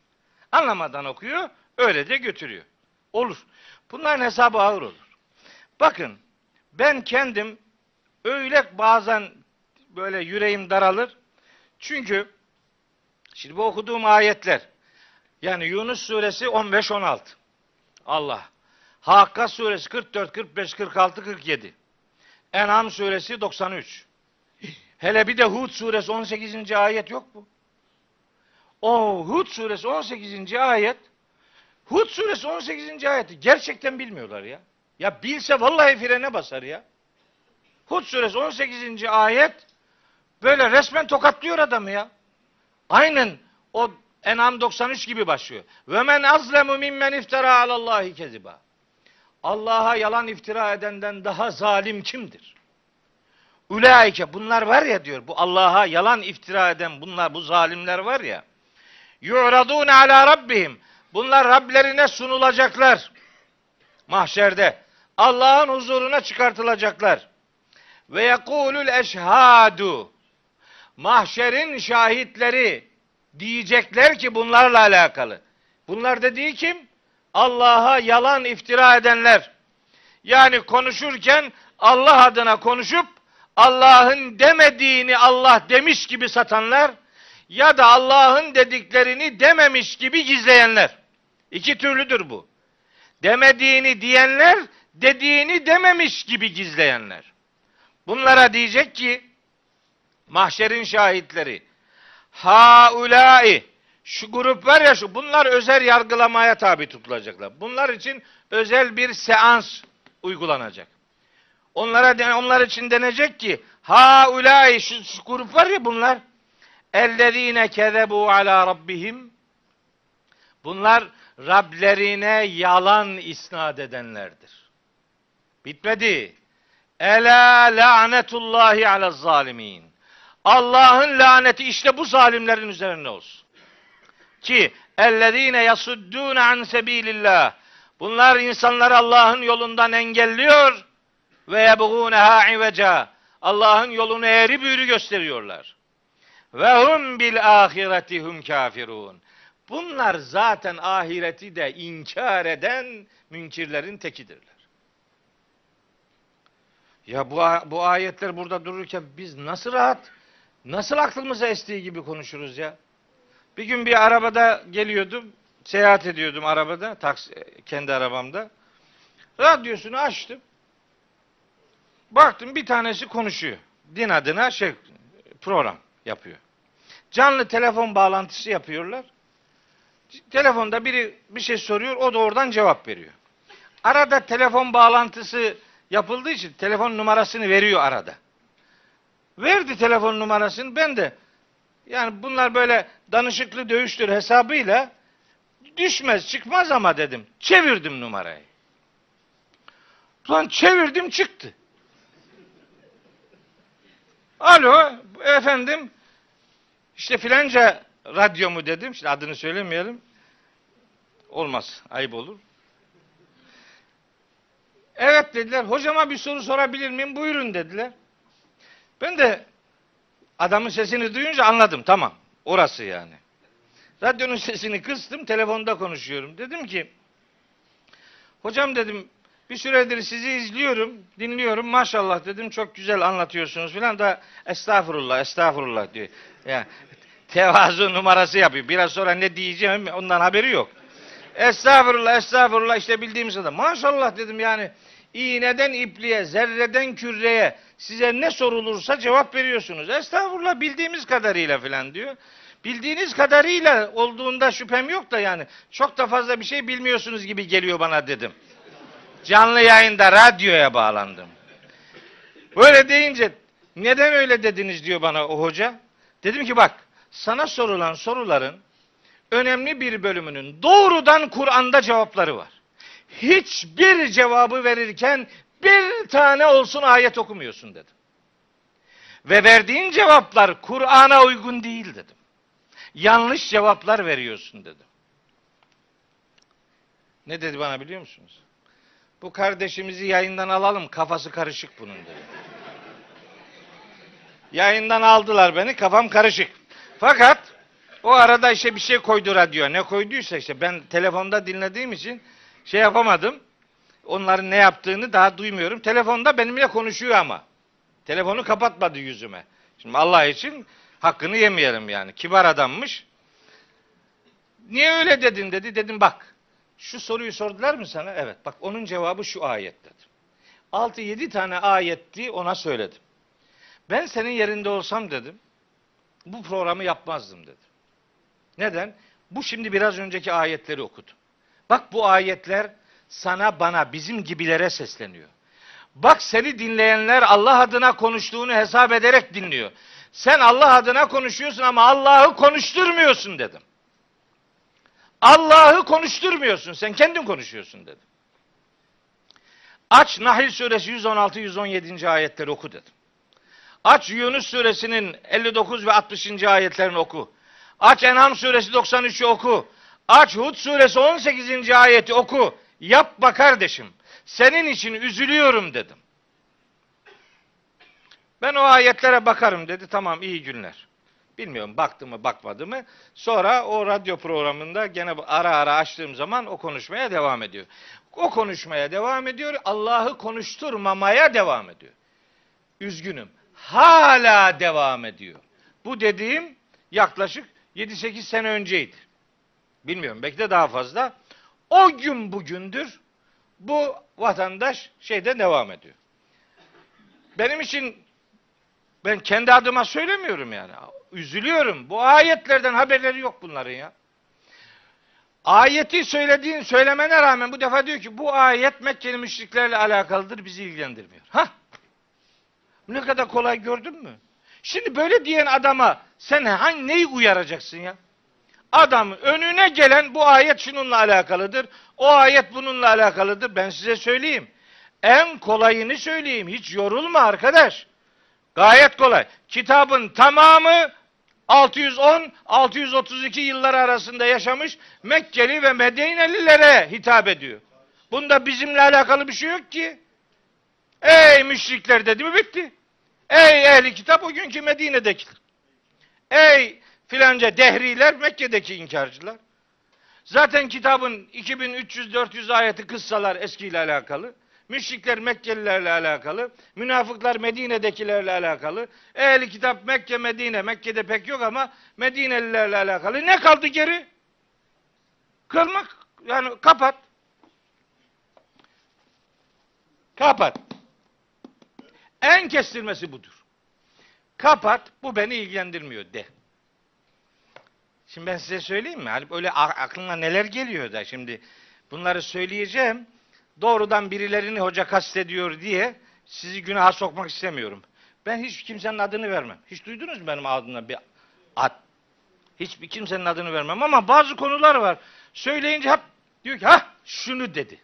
Anlamadan okuyor, öyle de götürüyor. Olur. Bunların hesabı ağır olur. Bakın ben kendim öyle bazen böyle yüreğim daralır. Çünkü şimdi bu okuduğum ayetler yani Yunus suresi 15-16 Allah. Hakka suresi 44, 45, 46, 47. En'am suresi 93. Hele bir de Hud suresi 18. ayet yok mu? O Hud suresi 18. ayet Hud suresi 18. ayeti gerçekten bilmiyorlar ya. Ya bilse vallahi frene basar ya. Hud suresi 18. ayet böyle resmen tokatlıyor adamı ya. Aynen o En'am 93 gibi başlıyor. Ve men azlemu mimmen iftara alallahi keziba. Allah'a yalan iftira edenden daha zalim kimdir? Ulaike bunlar var ya diyor. Bu Allah'a yalan iftira eden bunlar bu zalimler var ya. Yu'radun ala rabbihim. Bunlar Rablerine sunulacaklar. Mahşerde. Allah'ın huzuruna çıkartılacaklar. Ve yekulul eşhadu. Mahşerin şahitleri diyecekler ki bunlarla alakalı. Bunlar dediği kim? Allah'a yalan iftira edenler. Yani konuşurken Allah adına konuşup Allah'ın demediğini Allah demiş gibi satanlar ya da Allah'ın dediklerini dememiş gibi gizleyenler. İki türlüdür bu. Demediğini diyenler, dediğini dememiş gibi gizleyenler. Bunlara diyecek ki mahşerin şahitleri haulai şu grup var ya şu bunlar özel yargılamaya tabi tutulacaklar. Bunlar için özel bir seans uygulanacak. Onlara onlar için denecek ki haulai şu, şu grup var ya bunlar ellezine kezebu ala rabbihim bunlar Rablerine yalan isnat edenlerdir. Bitmedi. Ela lanetullahi ala zalimin. Allah'ın laneti işte bu zalimlerin üzerine olsun. Ki ellezine yasuddûne an sebilillah. Bunlar insanları Allah'ın yolundan engelliyor ve yebgûneha iveca. Allah'ın yolunu eğri büğrü gösteriyorlar. Ve hum bil ahireti hum kafirun. Bunlar zaten ahireti de inkar eden münkirlerin tekidirler. Ya bu, bu ayetler burada dururken biz nasıl rahat, nasıl aklımıza estiği gibi konuşuruz ya? Bir gün bir arabada geliyordum, seyahat ediyordum arabada, taksi, kendi arabamda. Radyosunu açtım. Baktım bir tanesi konuşuyor. Din adına şey program yapıyor. Canlı telefon bağlantısı yapıyorlar. Telefonda biri bir şey soruyor, o da oradan cevap veriyor. Arada telefon bağlantısı yapıldığı için telefon numarasını veriyor arada. Verdi telefon numarasını ben de yani bunlar böyle danışıklı dövüştür hesabıyla düşmez çıkmaz ama dedim. Çevirdim numarayı. Lan çevirdim çıktı. Alo efendim işte filanca radyo mu dedim. Şimdi adını söylemeyelim. Olmaz. Ayıp olur. Evet dediler. Hocama bir soru sorabilir miyim? Buyurun dediler. Ben de adamın sesini duyunca anladım. Tamam. Orası yani. Radyonun sesini kıstım. Telefonda konuşuyorum. Dedim ki hocam dedim bir süredir sizi izliyorum, dinliyorum. Maşallah dedim çok güzel anlatıyorsunuz filan da estağfurullah, estağfurullah diyor. Yani tevazu numarası yapıyor. Biraz sonra ne diyeceğim ondan haberi yok. Estağfurullah, estağfurullah işte bildiğimiz kadar. Maşallah dedim yani iğneden ipliğe, zerreden küreye size ne sorulursa cevap veriyorsunuz. Estağfurullah bildiğimiz kadarıyla filan diyor. Bildiğiniz kadarıyla olduğunda şüphem yok da yani çok da fazla bir şey bilmiyorsunuz gibi geliyor bana dedim. Canlı yayında radyoya bağlandım. Böyle deyince neden öyle dediniz diyor bana o hoca. Dedim ki bak sana sorulan soruların önemli bir bölümünün doğrudan Kur'an'da cevapları var. Hiçbir cevabı verirken bir tane olsun ayet okumuyorsun dedim. Ve verdiğin cevaplar Kur'an'a uygun değil dedim. Yanlış cevaplar veriyorsun dedim. Ne dedi bana biliyor musunuz? Bu kardeşimizi yayından alalım kafası karışık bunun dedi. Yayından aldılar beni kafam karışık. Fakat o arada işte bir şey koydu radyo. Ne koyduysa işte ben telefonda dinlediğim için şey yapamadım. Onların ne yaptığını daha duymuyorum. Telefonda benimle konuşuyor ama. Telefonu kapatmadı yüzüme. Şimdi Allah için hakkını yemeyelim yani. Kibar adammış. Niye öyle dedin dedi. Dedim bak. Şu soruyu sordular mı sana? Evet. Bak onun cevabı şu ayet dedim. 6-7 tane ayetti ona söyledim. Ben senin yerinde olsam dedim. Bu programı yapmazdım dedim. Neden? Bu şimdi biraz önceki ayetleri okudum. Bak bu ayetler sana bana bizim gibilere sesleniyor. Bak seni dinleyenler Allah adına konuştuğunu hesap ederek dinliyor. Sen Allah adına konuşuyorsun ama Allah'ı konuşturmuyorsun dedim. Allah'ı konuşturmuyorsun. Sen kendin konuşuyorsun dedim. Aç Nahil suresi 116-117. ayetleri oku dedim. Aç Yunus suresinin 59 ve 60. ayetlerini oku. Aç En'am suresi 93'ü oku. Aç Hud suresi 18. ayeti oku. Yapma kardeşim. Senin için üzülüyorum dedim. Ben o ayetlere bakarım dedi. Tamam iyi günler. Bilmiyorum baktı mı bakmadı mı. Sonra o radyo programında gene ara ara açtığım zaman o konuşmaya devam ediyor. O konuşmaya devam ediyor. Allah'ı konuşturmamaya devam ediyor. Üzgünüm. Hala devam ediyor. Bu dediğim yaklaşık 7-8 sene önceydi. Bilmiyorum belki de daha fazla. O gün bugündür bu vatandaş şeyde devam ediyor. Benim için ben kendi adıma söylemiyorum yani. Üzülüyorum. Bu ayetlerden haberleri yok bunların ya. Ayeti söylediğin söylemene rağmen bu defa diyor ki bu ayet Mekkeli müşriklerle alakalıdır bizi ilgilendirmiyor. Ha? Ne kadar kolay gördün mü? Şimdi böyle diyen adama sen hangi neyi uyaracaksın ya? Adam önüne gelen bu ayet şununla alakalıdır. O ayet bununla alakalıdır. Ben size söyleyeyim. En kolayını söyleyeyim. Hiç yorulma arkadaş. Gayet kolay. Kitabın tamamı 610-632 yıllar arasında yaşamış Mekkeli ve Medinelilere hitap ediyor. Bunda bizimle alakalı bir şey yok ki. Ey müşrikler dedi mi bitti. Ey ehli kitap o günkü Medine'dekiler. Ey filanca dehriler Mekke'deki inkarcılar. Zaten kitabın 2300-400 ayeti kıssalar eskiyle alakalı. Müşrikler Mekkelilerle alakalı. Münafıklar Medine'dekilerle alakalı. Ehli kitap Mekke, Medine. Mekke'de pek yok ama Medinelilerle alakalı. Ne kaldı geri? Kılmak. Yani kapat. Kapat. En kestirmesi budur. Kapat. Bu beni ilgilendirmiyor de. Şimdi ben size söyleyeyim mi? Hani böyle aklına neler geliyor da şimdi bunları söyleyeceğim. Doğrudan birilerini hoca kastediyor diye sizi günaha sokmak istemiyorum. Ben hiç kimsenin adını vermem. Hiç duydunuz mu benim adımdan bir ad? Hiçbir kimsenin adını vermem ama bazı konular var. Söyleyince hep diyor ki ha şunu dedi.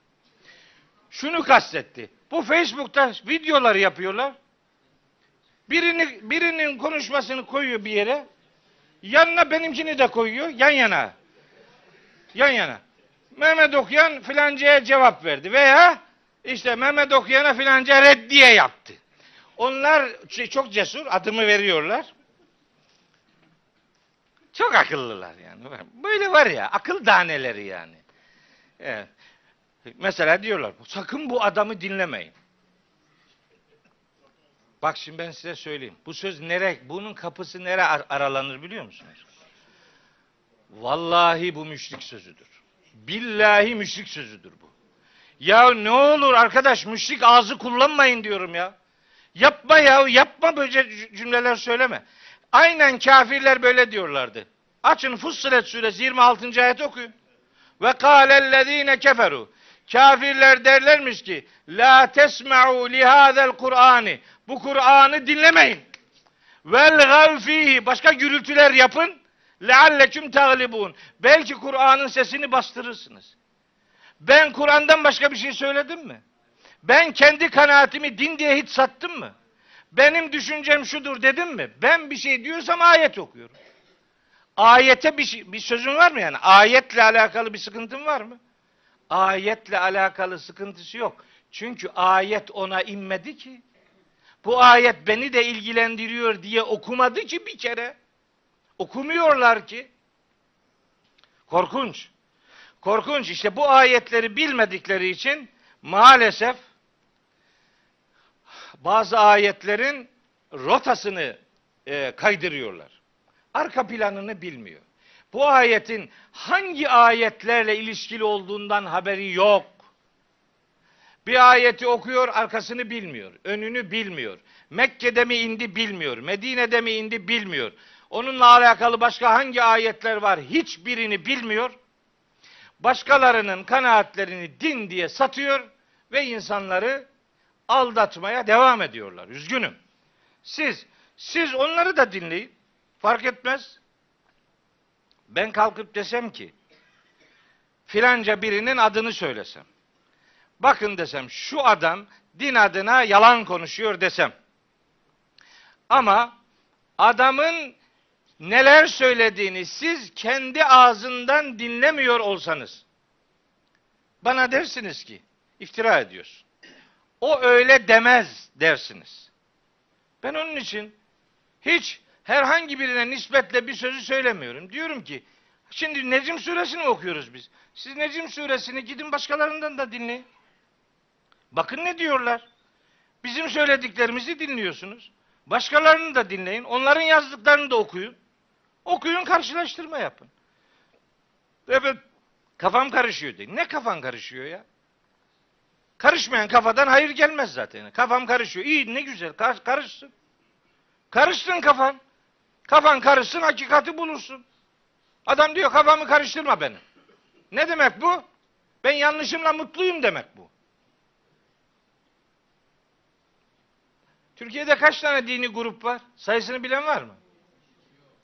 Şunu kastetti. Bu Facebook'ta videoları yapıyorlar. Birini, birinin konuşmasını koyuyor bir yere. Yanına benimkini de koyuyor. Yan yana. Yan yana. Mehmet Okuyan filancaya cevap verdi. Veya işte Mehmet Okuyan'a filanca reddiye yaptı. Onlar çok cesur. Adımı veriyorlar. Çok akıllılar yani. Böyle var ya akıl daneleri yani. Evet. Mesela diyorlar sakın bu adamı dinlemeyin. Bak şimdi ben size söyleyeyim. Bu söz nere, bunun kapısı nere aralanır biliyor musunuz? Vallahi bu müşrik sözüdür. Billahi müşrik sözüdür bu. Ya ne olur arkadaş müşrik ağzı kullanmayın diyorum ya. Yapma ya, yapma böyle cümleler söyleme. Aynen kafirler böyle diyorlardı. Açın Fussilet suresi 26. ayet okuyun. Ve kâlellezîne keferu. Kafirler derlermiş ki la tesma'u lihâzel Kur'ani. Bu Kur'an'ı dinlemeyin. Vel gavfihi. Başka gürültüler yapın. Lealleküm taglibun. Belki Kur'an'ın sesini bastırırsınız. Ben Kur'an'dan başka bir şey söyledim mi? Ben kendi kanaatimi din diye hiç sattım mı? Benim düşüncem şudur dedim mi? Ben bir şey diyorsam ayet okuyorum. Ayete bir, şey, bir sözün var mı yani? Ayetle alakalı bir sıkıntın var mı? Ayetle alakalı sıkıntısı yok. Çünkü ayet ona inmedi ki. Bu ayet beni de ilgilendiriyor diye okumadı ki bir kere. Okumuyorlar ki. Korkunç. Korkunç. İşte bu ayetleri bilmedikleri için maalesef bazı ayetlerin rotasını e, kaydırıyorlar. Arka planını bilmiyor. Bu ayetin hangi ayetlerle ilişkili olduğundan haberi yok. Bir ayeti okuyor, arkasını bilmiyor. Önünü bilmiyor. Mekke'de mi indi bilmiyor. Medine'de mi indi bilmiyor. Onunla alakalı başka hangi ayetler var hiçbirini bilmiyor. Başkalarının kanaatlerini din diye satıyor ve insanları aldatmaya devam ediyorlar. Üzgünüm. Siz siz onları da dinleyin. Fark etmez. Ben kalkıp desem ki filanca birinin adını söylesem. Bakın desem şu adam din adına yalan konuşuyor desem. Ama adamın neler söylediğini siz kendi ağzından dinlemiyor olsanız bana dersiniz ki iftira ediyorsun. O öyle demez dersiniz. Ben onun için hiç herhangi birine nispetle bir sözü söylemiyorum. Diyorum ki şimdi Necim suresini okuyoruz biz. Siz Necim suresini gidin başkalarından da dinleyin. Bakın ne diyorlar. Bizim söylediklerimizi dinliyorsunuz. Başkalarını da dinleyin. Onların yazdıklarını da okuyun. Okuyun karşılaştırma yapın. Evet kafam karışıyor diye. Ne kafan karışıyor ya? Karışmayan kafadan hayır gelmez zaten. Kafam karışıyor. İyi ne güzel kar- karışsın. Karışsın kafan. Kafan karışsın hakikati bulursun. Adam diyor kafamı karıştırma benim. Ne demek bu? Ben yanlışımla mutluyum demek bu. Türkiye'de kaç tane dini grup var? Sayısını bilen var mı?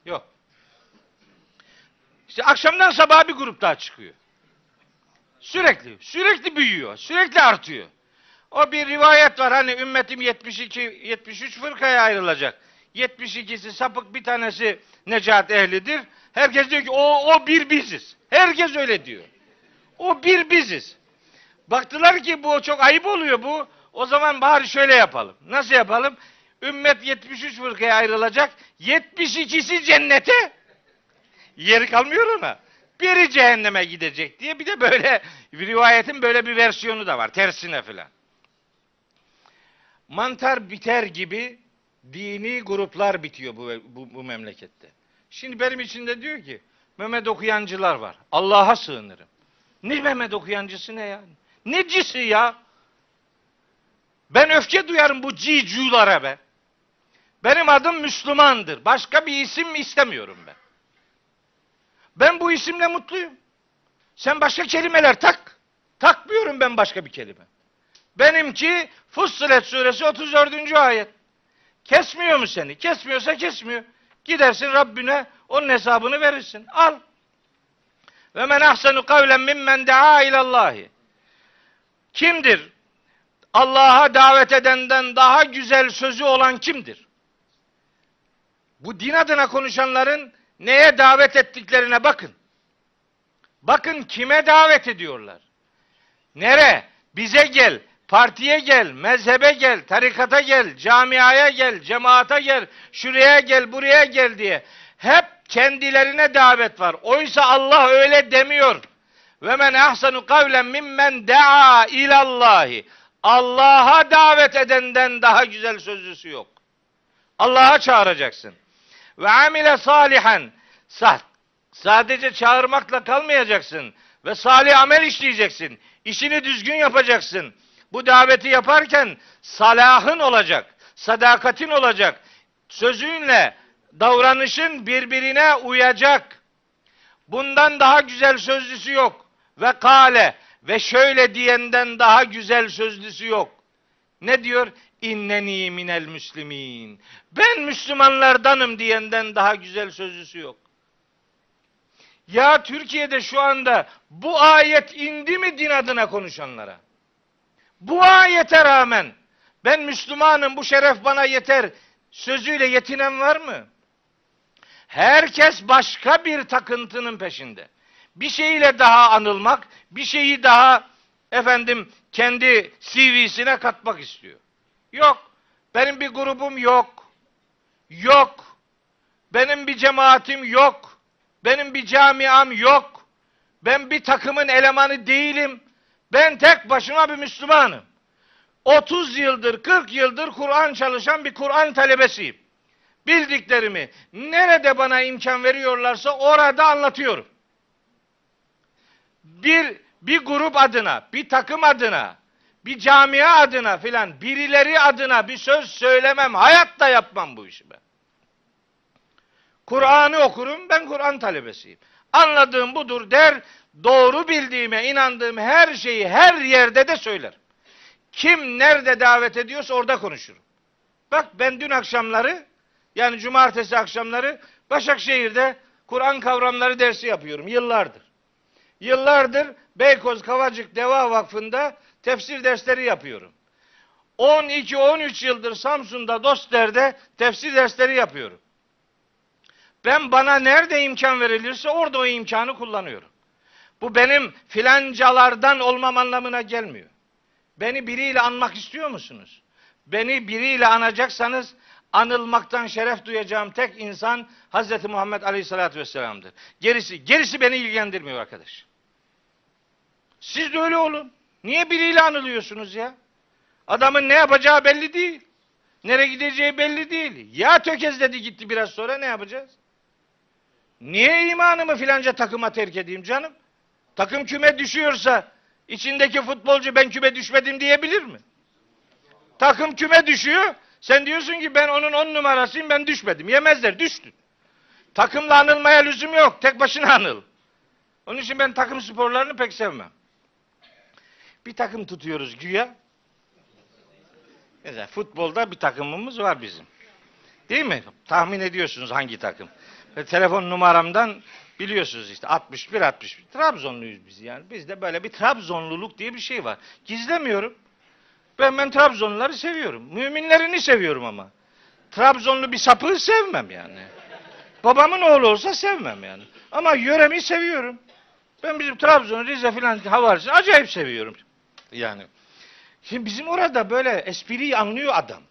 Yok. İşte akşamdan sabaha bir grup daha çıkıyor. Sürekli, sürekli büyüyor, sürekli artıyor. O bir rivayet var hani ümmetim 72, 73 fırkaya ayrılacak. 72'si sapık bir tanesi necat ehlidir. Herkes diyor ki o, o bir biziz. Herkes öyle diyor. O bir biziz. Baktılar ki bu çok ayıp oluyor bu. O zaman bari şöyle yapalım. Nasıl yapalım? Ümmet 73 fırkaya ayrılacak. 72'si cennete. Yeri kalmıyor ona. Biri cehenneme gidecek diye bir de böyle bir [laughs] rivayetin böyle bir versiyonu da var. Tersine filan. Mantar biter gibi dini gruplar bitiyor bu, bu, bu memlekette. Şimdi benim içinde diyor ki Mehmet okuyancılar var. Allah'a sığınırım. Ne Mehmet okuyancısı ne ya? Ne cisi ya? Ben öfke duyarım bu ciculara be. Benim adım Müslümandır. Başka bir isim istemiyorum ben. Ben bu isimle mutluyum. Sen başka kelimeler tak. Takmıyorum ben başka bir kelime. Benimki Fussilet suresi 34. ayet. Kesmiyor mu seni? Kesmiyorsa kesmiyor. Gidersin Rabbine onun hesabını verirsin. Al. Ve men ahsenu kavlen mimmen daa ilallahi. Kimdir? Allah'a davet edenden daha güzel sözü olan kimdir? Bu din adına konuşanların neye davet ettiklerine bakın. Bakın kime davet ediyorlar. Nere? Bize gel, partiye gel, mezhebe gel, tarikata gel, camiaya gel, cemaata gel, şuraya gel, buraya gel diye. Hep kendilerine davet var. Oysa Allah öyle demiyor. Ve men ahsanu kavlen mimmen daa ilallahi. Allah'a davet edenden daha güzel sözlüsü yok. Allah'a çağıracaksın. Ve amile salihan. Sa sadece çağırmakla kalmayacaksın. Ve salih amel işleyeceksin. İşini düzgün yapacaksın. Bu daveti yaparken salahın olacak. Sadakatin olacak. Sözünle davranışın birbirine uyacak. Bundan daha güzel sözlüsü yok. Ve kale ve şöyle diyenden daha güzel sözlüsü yok. Ne diyor? İnneni minel müslimin. Ben Müslümanlardanım diyenden daha güzel sözlüsü yok. Ya Türkiye'de şu anda bu ayet indi mi din adına konuşanlara? Bu ayete rağmen ben Müslümanım bu şeref bana yeter sözüyle yetinen var mı? Herkes başka bir takıntının peşinde. Bir şeyle daha anılmak, bir şeyi daha efendim kendi CV'sine katmak istiyor. Yok. Benim bir grubum yok. Yok. Benim bir cemaatim yok. Benim bir camiam yok. Ben bir takımın elemanı değilim. Ben tek başıma bir Müslümanım. 30 yıldır, 40 yıldır Kur'an çalışan bir Kur'an talebesiyim. Bildiklerimi nerede bana imkan veriyorlarsa orada anlatıyorum. Bir bir grup adına, bir takım adına, bir camia adına filan birileri adına bir söz söylemem. Hayatta yapmam bu işi ben. Kur'an'ı okurum, ben Kur'an talebesiyim. Anladığım budur der, doğru bildiğime inandığım her şeyi her yerde de söylerim. Kim nerede davet ediyorsa orada konuşurum. Bak ben dün akşamları, yani cumartesi akşamları Başakşehir'de Kur'an kavramları dersi yapıyorum yıllardır. Yıllardır Beykoz Kavacık Deva Vakfı'nda tefsir dersleri yapıyorum. 12-13 yıldır Samsun'da Dostler'de tefsir dersleri yapıyorum. Ben bana nerede imkan verilirse orada o imkanı kullanıyorum. Bu benim filancalardan olmam anlamına gelmiyor. Beni biriyle anmak istiyor musunuz? Beni biriyle anacaksanız anılmaktan şeref duyacağım tek insan Hazreti Muhammed Aleyhisselatü Vesselam'dır. Gerisi, gerisi beni ilgilendirmiyor arkadaş. Siz de öyle olun. Niye biriyle anılıyorsunuz ya? Adamın ne yapacağı belli değil. Nereye gideceği belli değil. Ya tökezledi gitti biraz sonra ne yapacağız? Niye imanımı filanca takıma terk edeyim canım? Takım küme düşüyorsa içindeki futbolcu ben küme düşmedim diyebilir mi? Takım küme düşüyor. Sen diyorsun ki ben onun on numarasıyım ben düşmedim. Yemezler düştün. Takımla anılmaya lüzum yok. Tek başına anıl. Onun için ben takım sporlarını pek sevmem. Bir takım tutuyoruz güya. Mesela futbolda bir takımımız var bizim. Değil mi? Tahmin ediyorsunuz hangi takım. Ve telefon numaramdan biliyorsunuz işte 61 61. Trabzonluyuz biz yani. Bizde böyle bir Trabzonluluk diye bir şey var. Gizlemiyorum. Ben ben Trabzonluları seviyorum. Müminlerini seviyorum ama. Trabzonlu bir sapığı sevmem yani. Babamın oğlu olsa sevmem yani. Ama yöremi seviyorum. Ben bizim Trabzon, Rize filan havarisini acayip seviyorum. Yani. Şimdi bizim orada böyle espriyi anlıyor adam.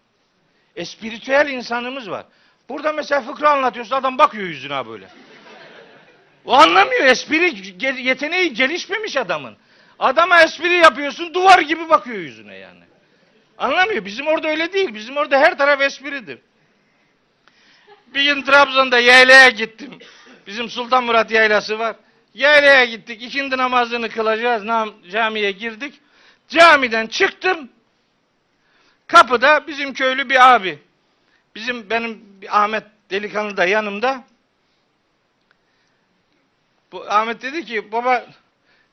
Espiritüel insanımız var. Burada mesela fıkra anlatıyorsun adam bakıyor yüzüne böyle. O anlamıyor. Espri yeteneği gelişmemiş adamın. Adama espri yapıyorsun duvar gibi bakıyor yüzüne yani. Anlamıyor. Bizim orada öyle değil. Bizim orada her taraf espridir. Bir gün Trabzon'da yaylaya gittim. Bizim Sultan Murat yaylası var. Yaylaya gittik. İkindi namazını kılacağız. Nam, camiye girdik. Camiden çıktım. Kapıda bizim köylü bir abi. Bizim benim Ahmet delikanlı da yanımda. Bu Ahmet dedi ki baba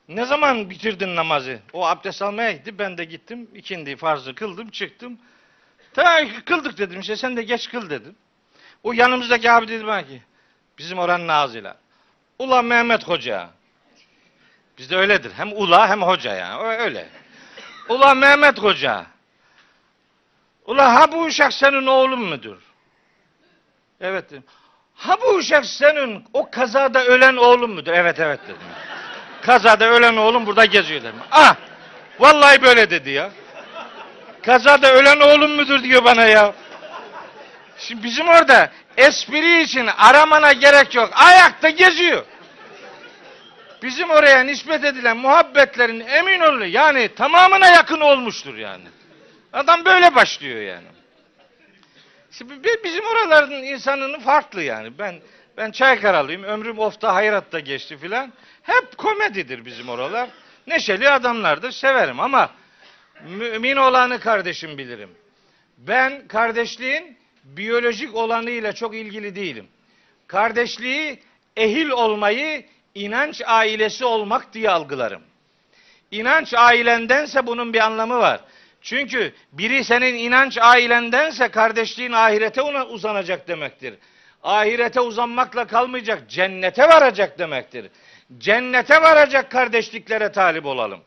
ne zaman bitirdin namazı? O abdest almaya gitti. Ben de gittim. ikindi farzı kıldım çıktım. Tamam kıldık dedim işte sen de geç kıl dedim. O yanımızdaki abi dedi bana ki bizim oranın ağzıyla. Ula Mehmet Hoca. Bizde öyledir. Hem ula hem hoca yani. Öyle. Ula Mehmet Hoca. Ula ha bu uşak senin oğlun mudur? Evet dedim. Ha bu uşak senin o kazada ölen oğlun mudur? Evet evet dedim. Kazada ölen oğlum burada geziyor dedim. Ah! Vallahi böyle dedi ya. Kazada ölen oğlum mudur diyor bana ya. Şimdi bizim orada espri için aramana gerek yok. Ayakta geziyor. Bizim oraya nispet edilen muhabbetlerin emin olun yani tamamına yakın olmuştur yani. Adam böyle başlıyor yani. Şimdi bi- bizim oraların insanının farklı yani. Ben ben Çaykaralıyım. Ömrüm ofta hayratta geçti filan. Hep komedidir bizim oralar. Neşeli adamlardır. Severim ama mümin olanı kardeşim bilirim. Ben kardeşliğin biyolojik olanıyla çok ilgili değilim. Kardeşliği ehil olmayı inanç ailesi olmak diye algılarım. İnanç ailendense bunun bir anlamı var. Çünkü biri senin inanç ailendense kardeşliğin ahirete uzanacak demektir. Ahirete uzanmakla kalmayacak, cennete varacak demektir. Cennete varacak kardeşliklere talip olalım.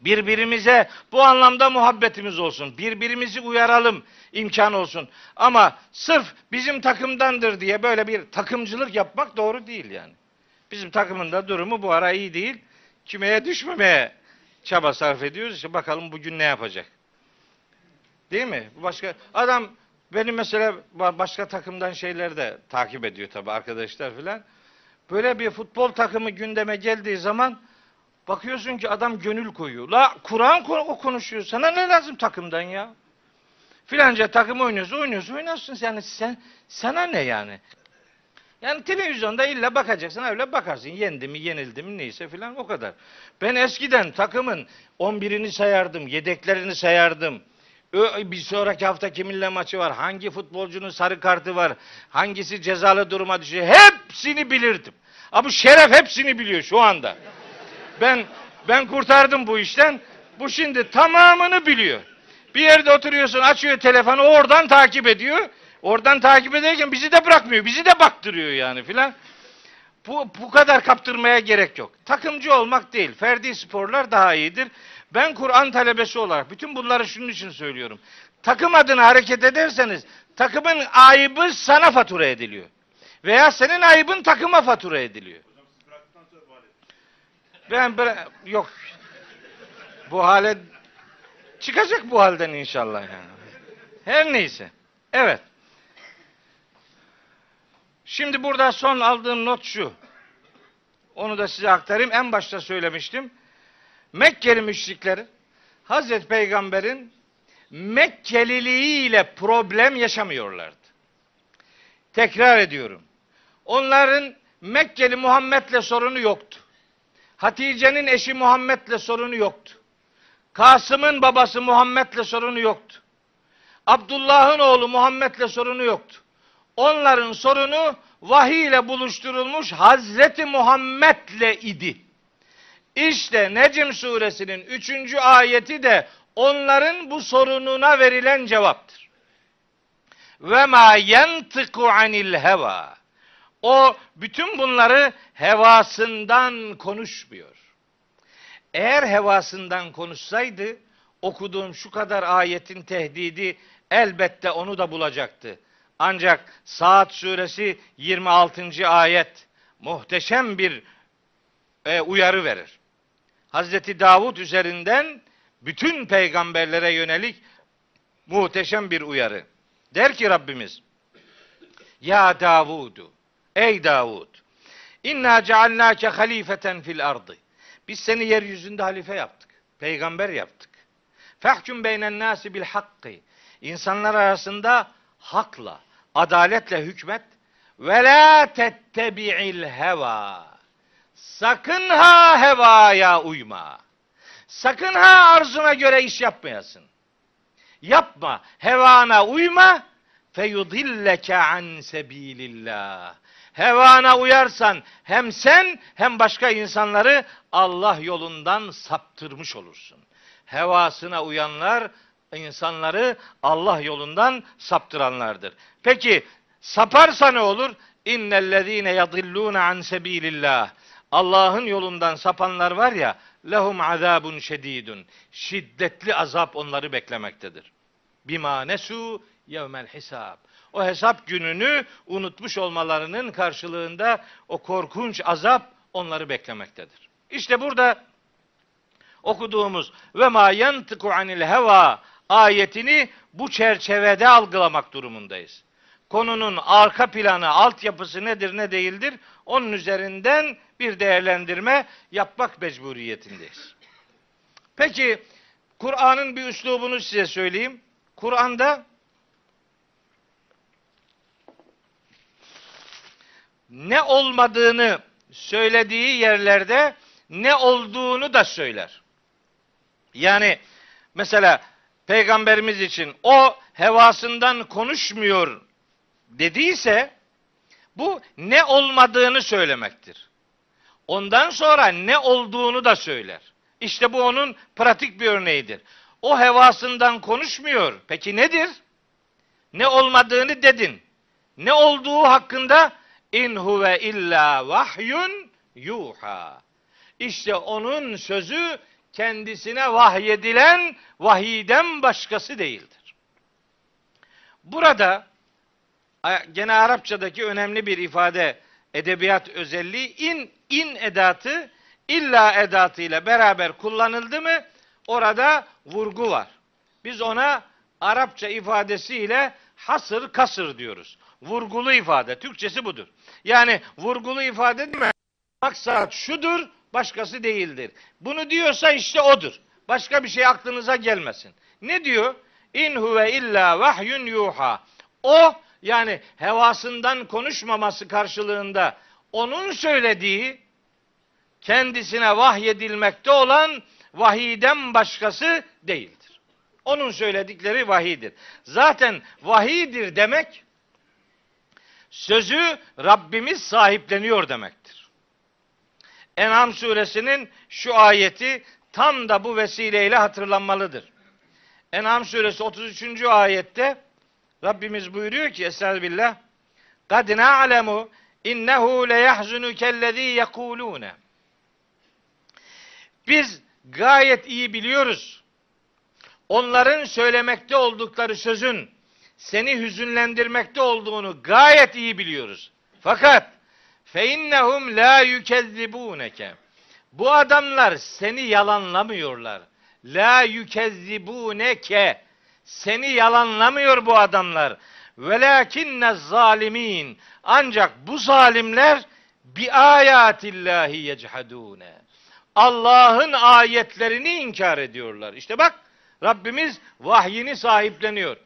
Birbirimize bu anlamda muhabbetimiz olsun. Birbirimizi uyaralım imkan olsun. Ama sırf bizim takımdandır diye böyle bir takımcılık yapmak doğru değil yani. Bizim takımın da durumu bu ara iyi değil. Kümeye düşmemeye çaba sarf ediyoruz. İşte bakalım bugün ne yapacak. Değil mi? Başka adam benim mesela ba- başka takımdan şeyler de takip ediyor tabii arkadaşlar filan. Böyle bir futbol takımı gündeme geldiği zaman bakıyorsun ki adam gönül koyuyor. La Kur'an konuşuyor. Sana ne lazım takımdan ya? Filanca takım oynuyorsun, oynuyorsun, oynarsın. Yani sen sana ne yani? Yani televizyonda illa bakacaksın öyle bakarsın. Yendi mi yenildi mi neyse filan o kadar. Ben eskiden takımın 11'ini sayardım, yedeklerini sayardım. Bir sonraki hafta kiminle maçı var, hangi futbolcunun sarı kartı var, hangisi cezalı duruma düşüyor. Hepsini bilirdim. Bu şeref hepsini biliyor şu anda. Ben ben kurtardım bu işten. Bu şimdi tamamını biliyor. Bir yerde oturuyorsun, açıyor telefonu, oradan takip ediyor. Oradan takip ederken bizi de bırakmıyor, bizi de baktırıyor yani filan. Bu, bu kadar kaptırmaya gerek yok. Takımcı olmak değil, ferdi sporlar daha iyidir. Ben Kur'an talebesi olarak bütün bunları şunun için söylüyorum. Takım adına hareket ederseniz takımın ayıbı sana fatura ediliyor. Veya senin ayıbın takıma fatura ediliyor. Ben bıra- yok. Bu hale çıkacak bu halden inşallah yani. Her neyse. Evet. Şimdi burada son aldığım not şu. Onu da size aktarayım. En başta söylemiştim. Mekkeli müşrikleri Hazreti Peygamber'in Mekkeliliğiyle problem yaşamıyorlardı. Tekrar ediyorum. Onların Mekkeli Muhammed'le sorunu yoktu. Hatice'nin eşi Muhammed'le sorunu yoktu. Kasım'ın babası Muhammed'le sorunu yoktu. Abdullah'ın oğlu Muhammed'le sorunu yoktu. Onların sorunu vahiy ile buluşturulmuş Hazreti Muhammed'le idi. İşte Necm suresinin üçüncü ayeti de onların bu sorununa verilen cevaptır. Ve ma yentıku anil heva. O bütün bunları hevasından konuşmuyor. Eğer hevasından konuşsaydı okuduğum şu kadar ayetin tehdidi elbette onu da bulacaktı. Ancak Saat suresi 26. ayet muhteşem bir e, uyarı verir. Hazreti Davud üzerinden bütün peygamberlere yönelik muhteşem bir uyarı. Der ki Rabbimiz, Ya Davudu, ey Davud, inna cealnake halifeten fil ardı. Biz seni yeryüzünde halife yaptık. Peygamber yaptık. Fehkum beynen nasi bil hakkı. İnsanlar arasında hakla, adaletle hükmet. Ve la tettebi'il heva. Sakın ha hevaya uyma. Sakın ha arzuna göre iş yapmayasın. Yapma, hevana uyma. Feyudilleke an sebilillah. Hevana uyarsan hem sen hem başka insanları Allah yolundan saptırmış olursun. Hevasına uyanlar insanları Allah yolundan saptıranlardır. Peki saparsa ne olur? İnnellezîne yadillûne an sebilillah. Allah'ın yolundan sapanlar var ya, lehum azabun şedidun. Şiddetli azap onları beklemektedir. Bima nesu yevmel hisab. O hesap gününü unutmuş olmalarının karşılığında o korkunç azap onları beklemektedir. İşte burada okuduğumuz ve ma yantiku anil heva ayetini bu çerçevede algılamak durumundayız. Konunun arka planı, altyapısı nedir ne değildir onun üzerinden bir değerlendirme yapmak mecburiyetindeyiz. Peki Kur'an'ın bir üslubunu size söyleyeyim. Kur'an'da ne olmadığını söylediği yerlerde ne olduğunu da söyler. Yani mesela peygamberimiz için o hevasından konuşmuyor dediyse bu ne olmadığını söylemektir. Ondan sonra ne olduğunu da söyler. İşte bu onun pratik bir örneğidir. O hevasından konuşmuyor. Peki nedir? Ne olmadığını dedin. Ne olduğu hakkında in huve illa vahyun yuha. İşte onun sözü kendisine vahyedilen vahiden başkası değildir. Burada gene Arapçadaki önemli bir ifade edebiyat özelliği in in edatı illa edatıyla beraber kullanıldı mı orada vurgu var. Biz ona Arapça ifadesiyle hasır kasır diyoruz. Vurgulu ifade. Türkçesi budur. Yani vurgulu ifade değil mi? Maksat şudur, başkası değildir. Bunu diyorsa işte odur. Başka bir şey aklınıza gelmesin. Ne diyor? İn huve illa vahyun yuha. O yani hevasından konuşmaması karşılığında onun söylediği kendisine vahyedilmekte olan vahiden başkası değildir. Onun söyledikleri vahidir. Zaten vahidir demek sözü Rabbimiz sahipleniyor demektir. En'am suresinin şu ayeti tam da bu vesileyle hatırlanmalıdır. En'am suresi 33. ayette Rabbimiz buyuruyor ki Estağfirullah قَدْ نَعْلَمُ اِنَّهُ لَيَحْزُنُكَ الَّذ۪ي يَقُولُونَ Biz gayet iyi biliyoruz. Onların söylemekte oldukları sözün seni hüzünlendirmekte olduğunu gayet iyi biliyoruz. Fakat fe innehum la yukezzibuneke. Bu adamlar seni yalanlamıyorlar. La yukezzibuneke. Seni yalanlamıyor bu adamlar. velakinne zalimin ancak bu zalimler bi ayatillahi yechadune. Allah'ın ayetlerini inkar ediyorlar. İşte bak Rabbimiz vahyini sahipleniyor.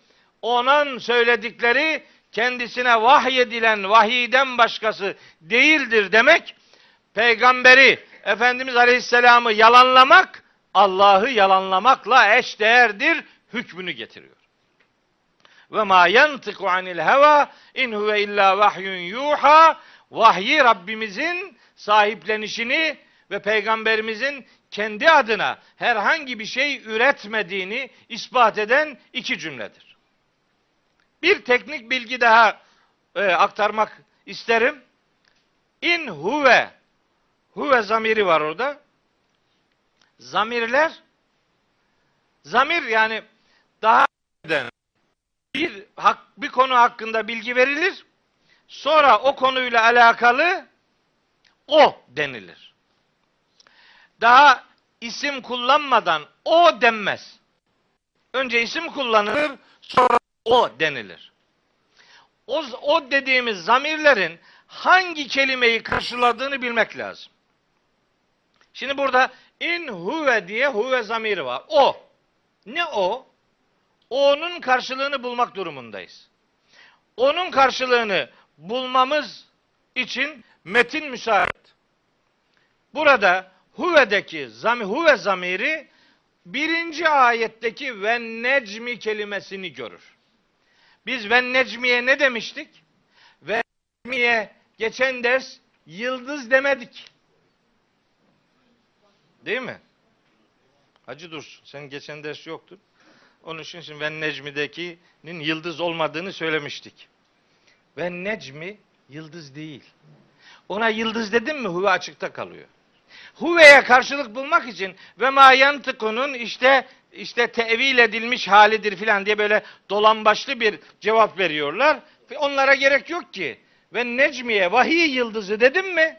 Onun söyledikleri kendisine vahyedilen vahiyden başkası değildir demek peygamberi Efendimiz Aleyhisselam'ı yalanlamak Allah'ı yalanlamakla eşdeğerdir hükmünü getiriyor. Ve ma yantiku anil heva in huve illa vahyun yuha vahyi Rabbimizin sahiplenişini ve peygamberimizin kendi adına herhangi bir şey üretmediğini ispat eden iki cümledir. Bir teknik bilgi daha e, aktarmak isterim. İn huve huve zamiri var orada. Zamirler zamir yani daha bir hak, bir konu hakkında bilgi verilir. Sonra o konuyla alakalı o denilir. Daha isim kullanmadan o denmez. Önce isim kullanılır, sonra o denilir. O, o dediğimiz zamirlerin hangi kelimeyi karşıladığını bilmek lazım. Şimdi burada in huve diye huve zamiri var. O. Ne o? O'nun karşılığını bulmak durumundayız. Onun karşılığını bulmamız için metin müsait. Burada huve'deki zami, huve zamiri birinci ayetteki ve necmi kelimesini görür. Biz ve necmiye ne demiştik? Ve necmiye geçen ders yıldız demedik. Değil mi? Hacı Dursun sen geçen ders yoktun. Onun için şimdi ve necmidekinin yıldız olmadığını söylemiştik. Ve necmi yıldız değil. Ona yıldız dedim mi huve açıkta kalıyor. Huve'ye karşılık bulmak için ve ma yantıkunun işte işte tevil edilmiş halidir filan diye böyle dolambaçlı bir cevap veriyorlar. Onlara gerek yok ki. Ve necmiye vahiy yıldızı dedim mi?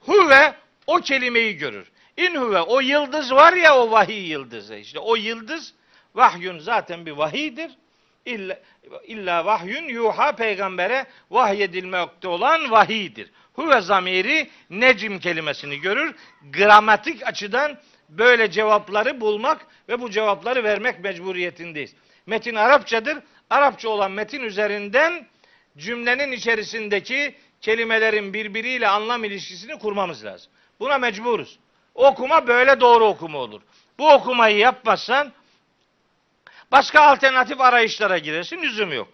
Huve o kelimeyi görür. İn huve o yıldız var ya o vahiy yıldızı. İşte o yıldız vahyun zaten bir vahidir. İlla, illa vahyun yuha peygambere vahyedilmekte olan vahidir. Huve zamiri necim kelimesini görür. Gramatik açıdan böyle cevapları bulmak ve bu cevapları vermek mecburiyetindeyiz. Metin Arapçadır. Arapça olan metin üzerinden cümlenin içerisindeki kelimelerin birbiriyle anlam ilişkisini kurmamız lazım. Buna mecburuz. Okuma böyle doğru okuma olur. Bu okumayı yapmazsan başka alternatif arayışlara girersin. Lüzum yok.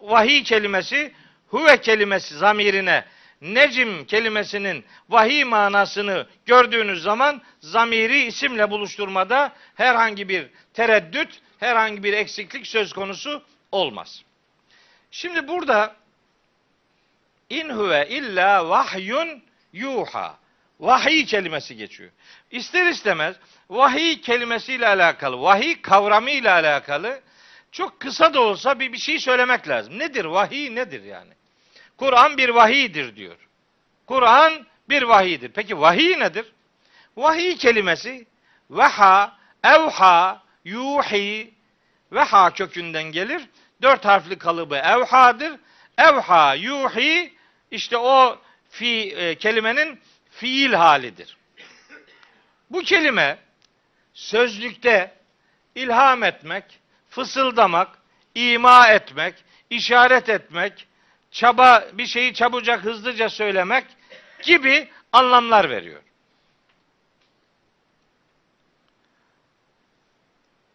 Vahiy kelimesi huve kelimesi zamirine necim kelimesinin vahiy manasını gördüğünüz zaman zamiri isimle buluşturmada herhangi bir tereddüt, herhangi bir eksiklik söz konusu olmaz. Şimdi burada in huve illa vahyun yuha. Vahiy kelimesi geçiyor. İster istemez vahiy kelimesiyle alakalı, vahiy kavramıyla alakalı çok kısa da olsa bir, bir şey söylemek lazım. Nedir? Vahiy nedir yani? Kur'an bir vahiydir diyor. Kur'an bir vahiydir. Peki vahiy nedir? Vahiy kelimesi veha, evha, yuhi, veha kökünden gelir. Dört harfli kalıbı evhadır. Evha, yuhi işte o fi, e, kelimenin fiil halidir. Bu kelime sözlükte ilham etmek, fısıldamak, ima etmek, işaret etmek, çaba bir şeyi çabucak hızlıca söylemek gibi anlamlar veriyor.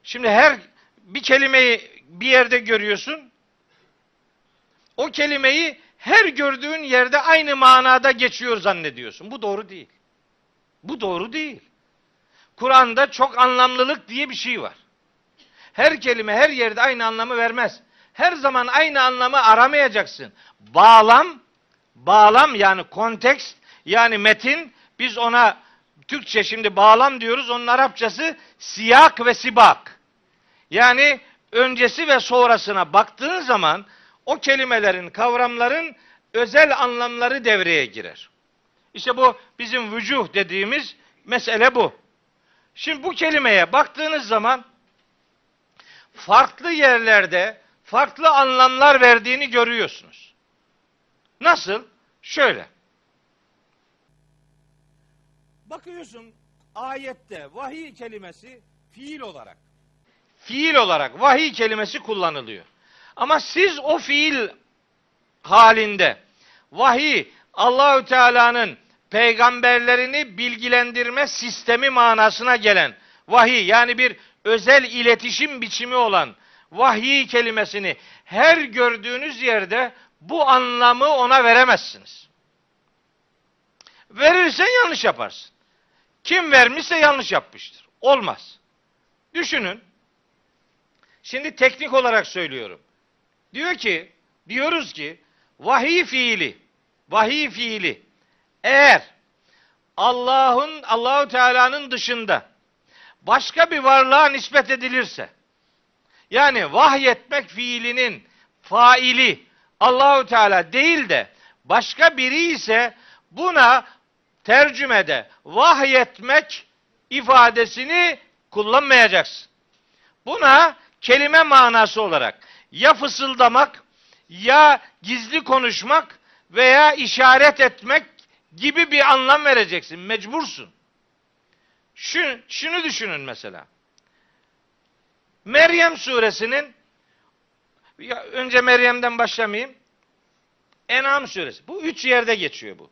Şimdi her bir kelimeyi bir yerde görüyorsun. O kelimeyi her gördüğün yerde aynı manada geçiyor zannediyorsun. Bu doğru değil. Bu doğru değil. Kur'an'da çok anlamlılık diye bir şey var. Her kelime her yerde aynı anlamı vermez. Her zaman aynı anlamı aramayacaksın. Bağlam, bağlam yani kontekst yani metin biz ona Türkçe şimdi bağlam diyoruz. Onun Arapçası siyak ve sibak. Yani öncesi ve sonrasına baktığın zaman o kelimelerin, kavramların özel anlamları devreye girer. İşte bu bizim vücuh dediğimiz mesele bu. Şimdi bu kelimeye baktığınız zaman farklı yerlerde farklı anlamlar verdiğini görüyorsunuz. Nasıl? Şöyle. Bakıyorsun ayette vahiy kelimesi fiil olarak. Fiil olarak vahiy kelimesi kullanılıyor. Ama siz o fiil halinde vahiy Allahü Teala'nın peygamberlerini bilgilendirme sistemi manasına gelen vahiy yani bir özel iletişim biçimi olan vahiy kelimesini her gördüğünüz yerde bu anlamı ona veremezsiniz. Verirsen yanlış yaparsın. Kim vermişse yanlış yapmıştır. Olmaz. Düşünün. Şimdi teknik olarak söylüyorum. Diyor ki, diyoruz ki vahiy fiili, vahiy fiili eğer Allah'ın Allahu Teala'nın dışında başka bir varlığa nispet edilirse yani vahyetmek fiilinin faili Allahu Teala değil de başka biri ise buna tercümede vahyetmek ifadesini kullanmayacaksın. Buna kelime manası olarak ya fısıldamak ya gizli konuşmak veya işaret etmek gibi bir anlam vereceksin. Mecbursun. Şu, şunu düşünün mesela. Meryem suresinin ya önce Meryem'den başlamayayım. En'am suresi. Bu üç yerde geçiyor bu.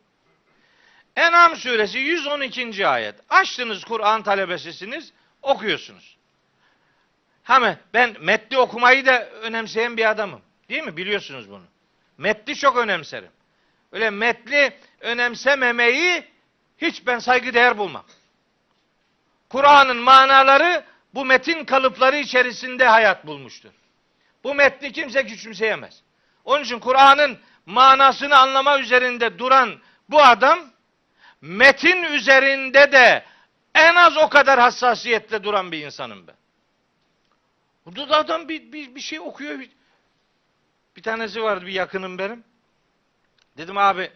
En'am suresi 112. ayet. Açtınız Kur'an talebesisiniz, okuyorsunuz. Hemen ben metni okumayı da önemseyen bir adamım. Değil mi? Biliyorsunuz bunu. Metni çok önemserim. Öyle metni önemsememeyi hiç ben saygıdeğer bulmam. Kur'an'ın manaları bu metin kalıpları içerisinde hayat bulmuştur. Bu metni kimse küçümseyemez. Onun için Kur'an'ın manasını anlama üzerinde duran bu adam metin üzerinde de en az o kadar hassasiyetle duran bir insanım ben. Burada da adam bir, bir, bir şey okuyor. Bir, bir tanesi vardı bir yakınım benim. Dedim abi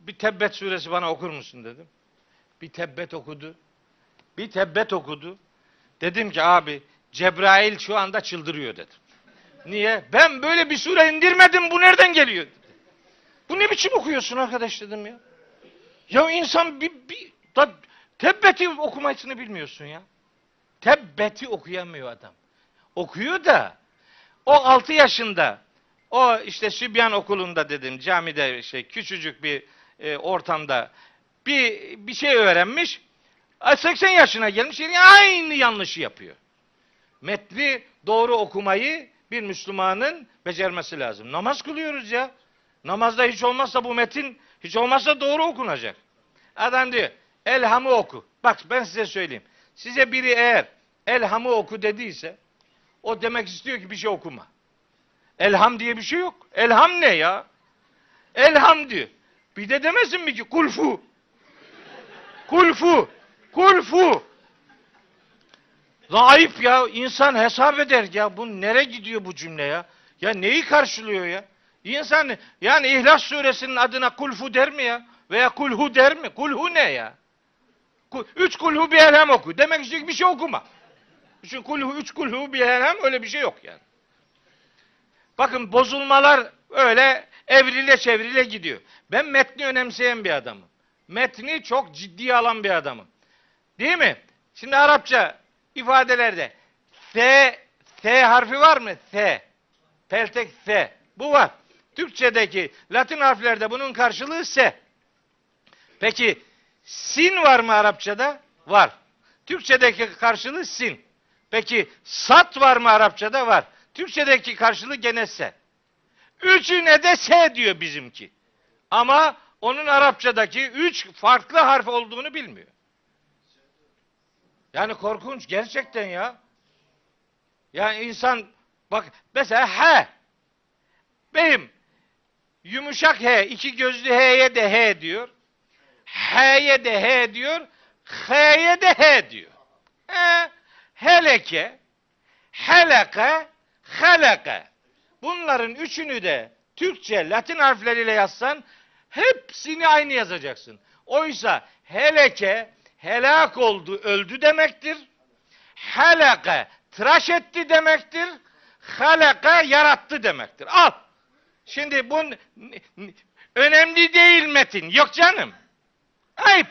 bir Tebbet suresi bana okur musun dedim. Bir Tebbet okudu. Bir Tebbet okudu. Dedim ki abi Cebrail şu anda çıldırıyor dedim. Niye? Ben böyle bir sure indirmedim bu nereden geliyor? Bu ne biçim okuyorsun arkadaş dedim ya. Ya insan bir, bir da, Tebbet'i okumasını bilmiyorsun ya. Tebbet'i okuyamıyor adam. Okuyor da o 6 yaşında o işte Sübyan okulunda dedim camide şey küçücük bir e, ortamda bir bir şey öğrenmiş. 80 yaşına gelmiş yine aynı yanlışı yapıyor. Metni doğru okumayı bir Müslümanın becermesi lazım. Namaz kılıyoruz ya. Namazda hiç olmazsa bu metin hiç olmazsa doğru okunacak. Adam diyor elhamı oku. Bak ben size söyleyeyim. Size biri eğer elhamı oku dediyse o demek istiyor ki bir şey okuma. Elham diye bir şey yok. Elham ne ya? Elham diyor. Bir de demesin mi ki kulfu? [laughs] Kulfu. Kulfu. La ayıp ya. İnsan hesap eder ya. Bu nere gidiyor bu cümle ya? Ya neyi karşılıyor ya? İnsan yani İhlas suresinin adına kulfu der mi ya? Veya kulhu der mi? Kulhu ne ya? Üç kulhu bir elham oku. Demek ki bir şey okuma. Çünkü kulhu, üç kulhu bir elham öyle bir şey yok yani. Bakın bozulmalar öyle evrile çevrile gidiyor. Ben metni önemseyen bir adamım. Metni çok ciddiye alan bir adamım. Değil mi? Şimdi Arapça ifadelerde S, S harfi var mı? S. Peltek S. Bu var. Türkçedeki Latin harflerde bunun karşılığı S. Peki sin var mı Arapçada? Var. Türkçedeki karşılığı sin. Peki sat var mı Arapçada? Var. Türkçedeki karşılığı gene S. Üçüne de S diyor bizimki. Ama onun Arapçadaki üç farklı harf olduğunu bilmiyor. Yani korkunç gerçekten ya. Yani insan bak mesela H. Benim yumuşak H, iki gözlü H'ye de H diyor. H'ye de H diyor. H'ye de H diyor. He, heleke, heleke, heleke. Bunların üçünü de Türkçe Latin harfleriyle yazsan hepsini aynı yazacaksın. Oysa heleke helak oldu, öldü demektir. Helake tıraş etti demektir. halaka yarattı demektir. Al. Şimdi bu önemli değil metin. Yok canım. Ayıp.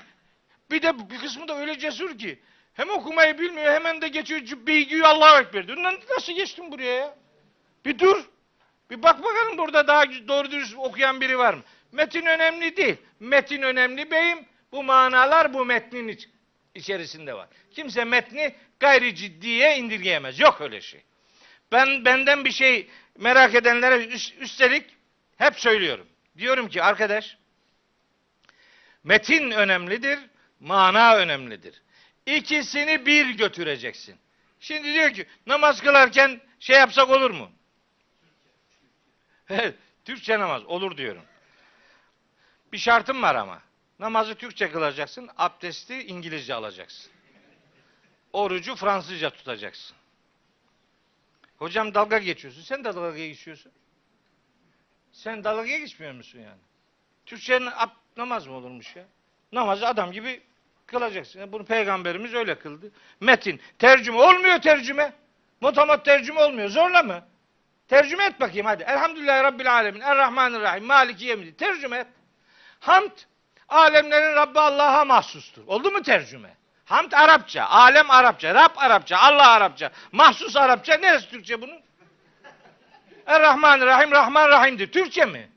Bir de bir kısmı da öyle cesur ki hem okumayı bilmiyor hemen de geçiyor cübbeyi Allahu Ekber diyor. Lan nasıl geçtin buraya ya? Bir dur. Bir bak bakalım burada daha doğru dürüst okuyan biri var mı? Metin önemli değil. Metin önemli beyim. Bu manalar bu metnin iç- içerisinde var. Kimse metni gayri ciddiye indirgeyemez. Yok öyle şey. Ben benden bir şey merak edenlere üst- üstelik hep söylüyorum. Diyorum ki arkadaş metin önemlidir, mana önemlidir. İkisini bir götüreceksin. Şimdi diyor ki namaz kılarken şey yapsak olur mu? [laughs] Türkçe namaz olur diyorum. Bir şartım var ama. Namazı Türkçe kılacaksın, abdesti İngilizce alacaksın. Orucu Fransızca tutacaksın. Hocam dalga geçiyorsun. Sen de dalga geçiyorsun. Sen dalga geçmiyor musun yani? Türkçenin namaz mı olurmuş ya? Namazı adam gibi kılacaksın. Bunu peygamberimiz öyle kıldı. Metin, tercüme olmuyor tercüme. Motomot tercüme olmuyor. Zorla mı? Tercüme et bakayım hadi. Elhamdülillahi Rabbil Alemin. Errahmanirrahim. Maliki yemini. Tercüme et. Hamd, alemlerin Rabbi Allah'a mahsustur. Oldu mu tercüme? Hamd Arapça, alem Arapça, Rab Arapça, Allah Arapça, mahsus Arapça. Neresi Türkçe bunun? Errahmanirrahim, Rahman Rahim'dir. Türkçe mi?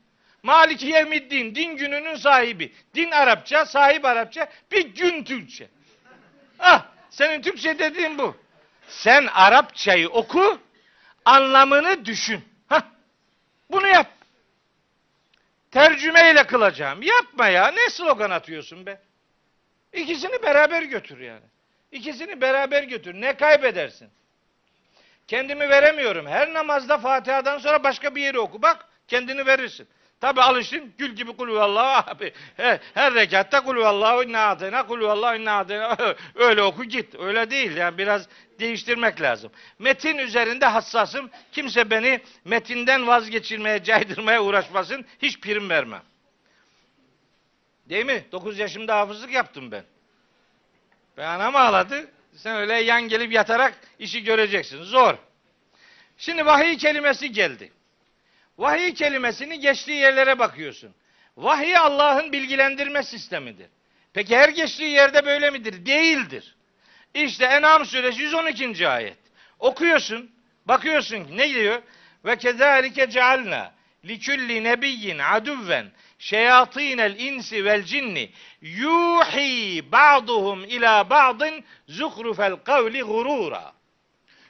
Maliki Yevmiddin, din gününün sahibi. Din Arapça, sahip Arapça, bir gün Türkçe. Ah, senin Türkçe dediğin bu. Sen Arapçayı oku, anlamını düşün. Hah, bunu yap. Tercümeyle kılacağım. Yapma ya. Ne slogan atıyorsun be? İkisini beraber götür yani. İkisini beraber götür. Ne kaybedersin? Kendimi veremiyorum. Her namazda Fatiha'dan sonra başka bir yeri oku. Bak kendini verirsin. Tabi alıştın gül gibi kulü Allahu abi. Her, rekatta kulü Allahu inna atena kulü Allahu inna atena. [laughs] Öyle oku git. Öyle değil. Yani biraz değiştirmek lazım. Metin üzerinde hassasım. Kimse beni metinden vazgeçirmeye, caydırmaya uğraşmasın. Hiç prim vermem. Değil mi? 9 yaşımda hafızlık yaptım ben. Ben anam ağladı. Sen öyle yan gelip yatarak işi göreceksin. Zor. Şimdi vahiy kelimesi geldi. Vahiy kelimesini geçtiği yerlere bakıyorsun. Vahiy Allah'ın bilgilendirme sistemidir. Peki her geçtiği yerde böyle midir? Değildir. İşte En'am suresi 112. ayet. Okuyorsun, bakıyorsun ne diyor? Ve kezalike cealna likulli nebiyyin aduven şeyatinel insi vel cinni yuhi ba'duhum ila ba'din zuhrufel kavli gurura.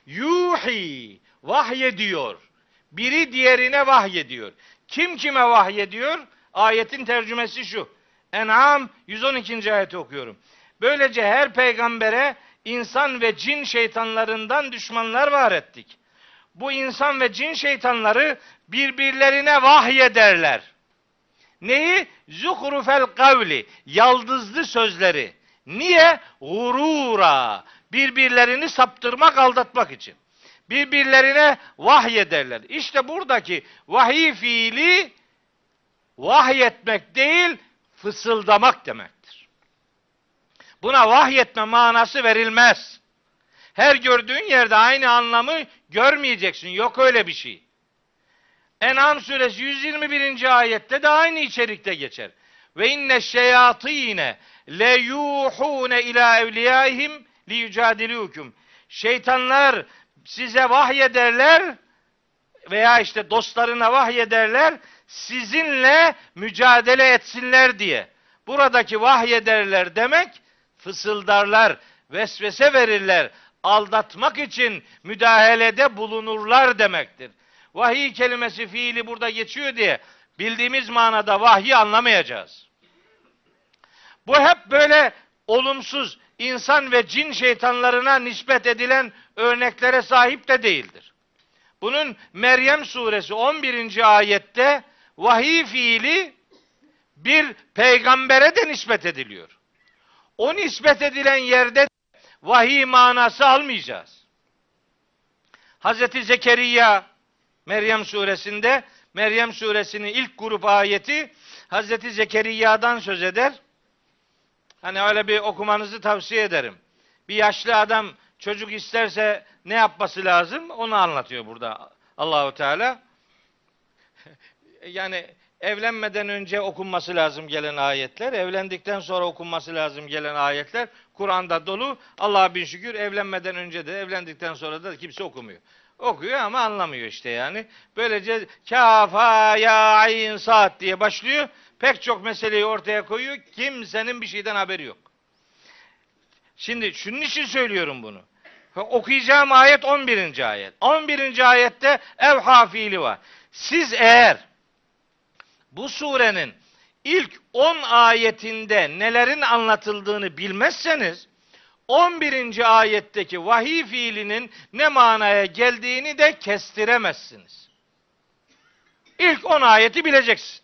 Yuhi vahyediyor. Biri diğerine vahyediyor. Kim kime vahyediyor? Ayetin tercümesi şu. En'am 112. ayeti okuyorum. Böylece her peygambere insan ve cin şeytanlarından düşmanlar var ettik. Bu insan ve cin şeytanları birbirlerine vahyederler. Neyi? Zuhrufel kavli. Yaldızlı sözleri. Niye? Gurura. Birbirlerini saptırmak, aldatmak için. Birbirlerine vahyederler. İşte buradaki vahiy fiili vahyetmek değil, fısıldamak demektir. Buna vahyetme manası verilmez. Her gördüğün yerde aynı anlamı görmeyeceksin. Yok öyle bir şey. En'am suresi 121. ayette de aynı içerikte geçer. Ve inne şeyatine le yuhune ila evliyaihim li yücadilukum. Şeytanlar size vahyederler veya işte dostlarına vahyederler sizinle mücadele etsinler diye. Buradaki vahyederler demek fısıldarlar, vesvese verirler, aldatmak için müdahalede bulunurlar demektir. Vahiy kelimesi fiili burada geçiyor diye bildiğimiz manada vahyi anlamayacağız. Bu hep böyle olumsuz insan ve cin şeytanlarına nispet edilen örneklere sahip de değildir. Bunun Meryem suresi 11. ayette vahiy fiili bir peygambere de nispet ediliyor. O nispet edilen yerde vahiy manası almayacağız. Hazreti Zekeriya Meryem suresinde Meryem suresinin ilk grup ayeti Hazreti Zekeriya'dan söz eder. Hani öyle bir okumanızı tavsiye ederim. Bir yaşlı adam çocuk isterse ne yapması lazım onu anlatıyor burada Allahu Teala. [laughs] Yani evlenmeden önce okunması lazım gelen ayetler, evlendikten sonra okunması lazım gelen ayetler Kur'an'da dolu. Allah'a bin şükür evlenmeden önce de evlendikten sonra da kimse okumuyor. Okuyor ama anlamıyor işte yani. Böylece kafa ya ayn saat diye başlıyor. Pek çok meseleyi ortaya koyuyor. Kimsenin bir şeyden haberi yok. Şimdi şunun için söylüyorum bunu. Okuyacağım ayet 11. ayet. 11. ayette evha fiili var. Siz eğer bu surenin ilk 10 ayetinde nelerin anlatıldığını bilmezseniz 11. ayetteki vahiy fiilinin ne manaya geldiğini de kestiremezsiniz. İlk 10 ayeti bileceksin.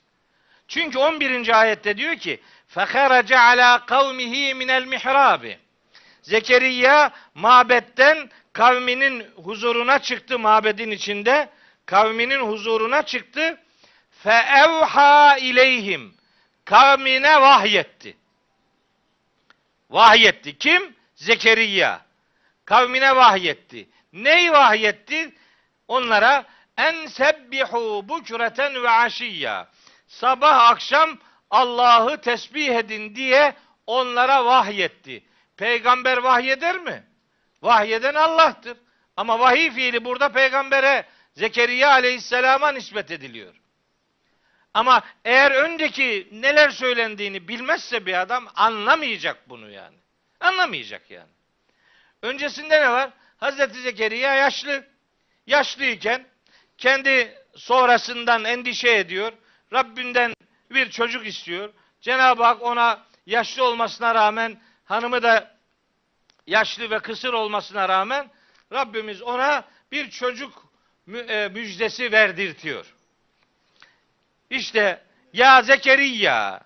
Çünkü 11. ayette diyor ki فَخَرَجَ عَلَى قَوْمِهِ مِنَ الْمِحْرَابِ Zekeriya mabetten kavminin huzuruna çıktı mabedin içinde. Kavminin huzuruna çıktı. Feevha ileyhim. Kavmine vahyetti. Vahyetti. Kim? Zekeriya. Kavmine vahyetti. Neyi vahyetti? Onlara en sebbihu bukreten ve aşiyya. Sabah akşam Allah'ı tesbih edin diye onlara vahyetti. Peygamber vahyeder mi? Vahyeden Allah'tır. Ama vahiy fiili burada peygambere Zekeriya aleyhisselama nispet ediliyor. Ama eğer önceki neler söylendiğini bilmezse bir adam anlamayacak bunu yani. Anlamayacak yani. Öncesinde ne var? Hazreti Zekeriya yaşlı. Yaşlıyken kendi sonrasından endişe ediyor. Rabbinden bir çocuk istiyor. Cenab-ı Hak ona yaşlı olmasına rağmen hanımı da yaşlı ve kısır olmasına rağmen Rabbimiz ona bir çocuk e, müjdesi verdirtiyor. İşte ya Zekeriya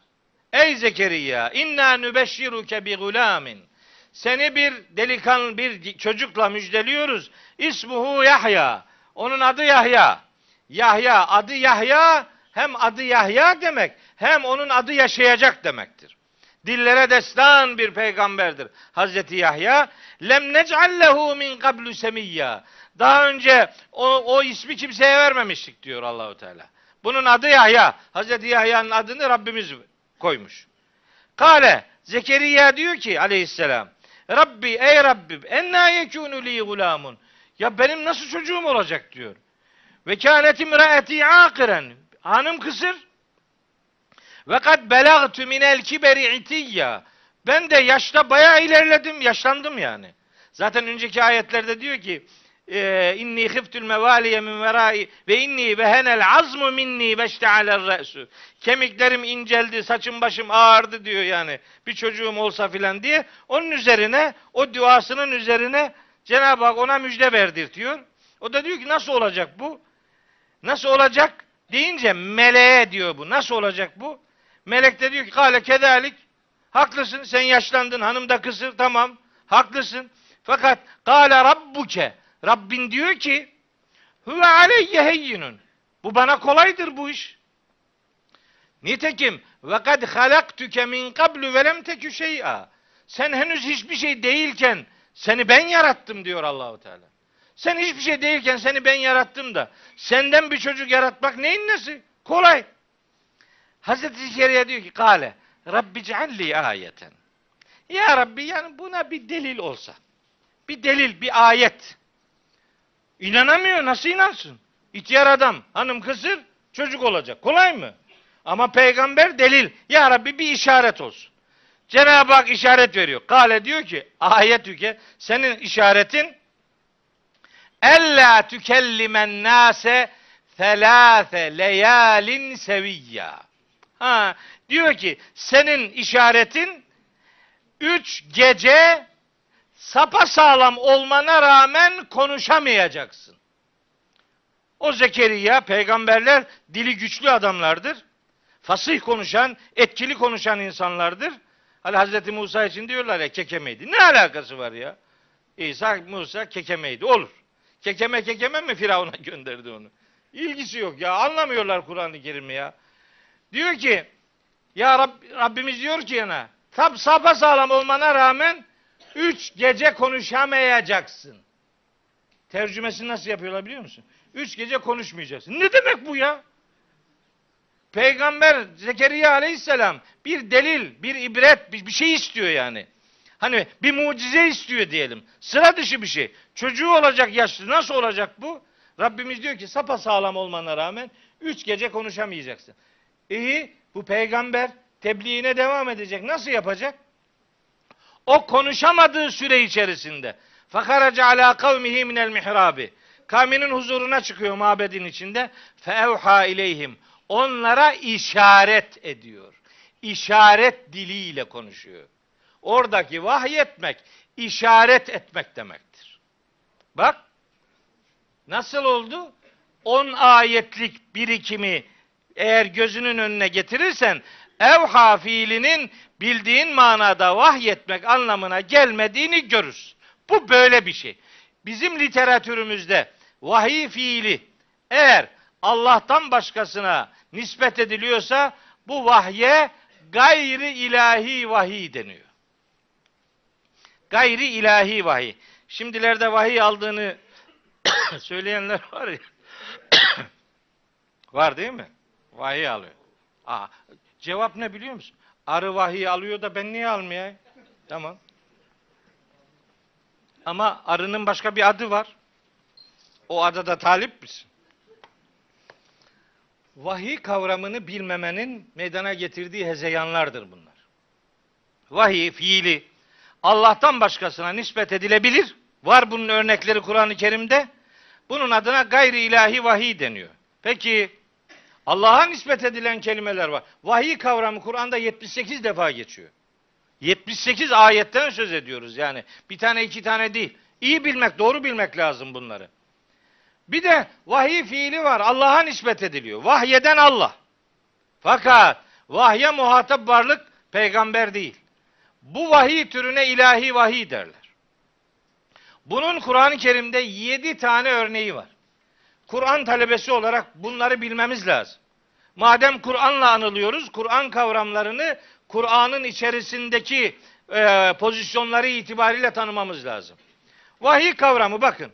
ey Zekeriya inna nübeşşiruke bi gulamin seni bir delikanlı bir çocukla müjdeliyoruz. İsmuhu Yahya. Onun adı Yahya. Yahya adı Yahya hem adı Yahya demek hem onun adı yaşayacak demektir. Dillere destan bir peygamberdir. Hazreti Yahya lem nec'allehu min qablu semiyya. Daha önce o, o ismi kimseye vermemiştik diyor Allahu Teala. Bunun adı Yahya. Hazreti Yahya'nın adını Rabbimiz koymuş. Kale Zekeriya diyor ki aleyhisselam Rabbi ey Rabbim enna yekunu li gulamun. Ya benim nasıl çocuğum olacak diyor. Ve kânet imraeti akiren. Hanım kısır. Ve kad belagtu minel kiberi itiyya. Ben de yaşta bayağı ilerledim, yaşlandım yani. Zaten önceki ayetlerde diyor ki e, inni khiftul mevaliye min verai ve inni vehenel azmu minni ve re'su. Kemiklerim inceldi, saçım başım ağırdı diyor yani. Bir çocuğum olsa filan diye. Onun üzerine, o duasının üzerine Cenab-ı Hak ona müjde verdirtiyor. O da diyor ki nasıl olacak bu? Nasıl olacak? Deyince meleğe diyor bu. Nasıl olacak bu? Melek de diyor ki kale kedalik. Haklısın sen yaşlandın hanım da kısır tamam. Haklısın. Fakat kale rabbuke. Rabbin diyor ki huve aleyye heyyinun. Bu bana kolaydır bu iş. Nitekim ve kad halaktuke min qablu ve lem tekü şey'a. Sen henüz hiçbir şey değilken seni ben yarattım diyor Allahu Teala. Sen hiçbir şey değilken seni ben yarattım da senden bir çocuk yaratmak neyin nesi? Kolay. Hazreti Zekeriya diyor ki kale Rabbi cealli ayeten. Ya Rabbi yani buna bir delil olsa. Bir delil, bir ayet. İnanamıyor. Nasıl inansın? İhtiyar adam, hanım kısır, çocuk olacak. Kolay mı? Ama peygamber delil. Ya Rabbi bir işaret olsun. Cenab-ı Hak işaret veriyor. Kale diyor ki ayet tüke senin işaretin Ella tükellimen nase thelâfe leyalin seviyya. Ha, diyor ki senin işaretin üç gece sapa sağlam olmana rağmen konuşamayacaksın. O Zekeriya peygamberler dili güçlü adamlardır. Fasih konuşan, etkili konuşan insanlardır. Hani Hazreti Musa için diyorlar ya kekemeydi. Ne alakası var ya? İsa Musa kekemeydi. Olur. Kekeme kekeme mi Firavun'a [laughs] gönderdi onu? İlgisi yok ya. Anlamıyorlar Kur'an-ı Kerim'i ya. Diyor ki ya Rab, Rabbimiz diyor ki yana tam sapa sağlam olmana rağmen Üç gece konuşamayacaksın. Tercümesini nasıl yapıyorlar biliyor musun? Üç gece konuşmayacaksın. Ne demek bu ya? Peygamber Zekeriya aleyhisselam bir delil, bir ibret, bir, bir şey istiyor yani. Hani bir mucize istiyor diyelim. Sıra dışı bir şey. Çocuğu olacak yaşlı. Nasıl olacak bu? Rabbimiz diyor ki sapa sağlam olmana rağmen üç gece konuşamayacaksın. İyi bu peygamber tebliğine devam edecek. Nasıl yapacak? O konuşamadığı süre içerisinde fakaraca ala kavmihi minel mihrabi kavminin huzuruna çıkıyor mabedin içinde feevha ileyhim onlara işaret ediyor. İşaret diliyle konuşuyor. Oradaki vahyetmek işaret etmek demektir. Bak nasıl oldu? 10 ayetlik birikimi eğer gözünün önüne getirirsen evha fiilinin bildiğin manada vahyetmek anlamına gelmediğini görürsün. Bu böyle bir şey. Bizim literatürümüzde vahiy fiili eğer Allah'tan başkasına nispet ediliyorsa bu vahye gayri ilahi vahiy deniyor. Gayri ilahi vahiy. Şimdilerde vahiy aldığını [coughs] söyleyenler var ya. [coughs] var değil mi? Vahiy alıyor. Aa, cevap ne biliyor musun? Arı vahiy alıyor da ben niye almayayım? Tamam. Ama arının başka bir adı var. O adada talip misin? Vahiy kavramını bilmemenin meydana getirdiği hezeyanlardır bunlar. Vahiy fiili Allah'tan başkasına nispet edilebilir. Var bunun örnekleri Kur'an-ı Kerim'de. Bunun adına gayri ilahi vahiy deniyor. Peki Allah'a nispet edilen kelimeler var. Vahiy kavramı Kur'an'da 78 defa geçiyor. 78 ayetten söz ediyoruz yani. Bir tane iki tane değil. İyi bilmek, doğru bilmek lazım bunları. Bir de vahiy fiili var. Allah'a nispet ediliyor. Vahyeden Allah. Fakat vahye muhatap varlık peygamber değil. Bu vahiy türüne ilahi vahiy derler. Bunun Kur'an-ı Kerim'de yedi tane örneği var. Kur'an talebesi olarak bunları bilmemiz lazım. Madem Kur'an'la anılıyoruz, Kur'an kavramlarını Kur'an'ın içerisindeki e, pozisyonları itibariyle tanımamız lazım. Vahiy kavramı bakın.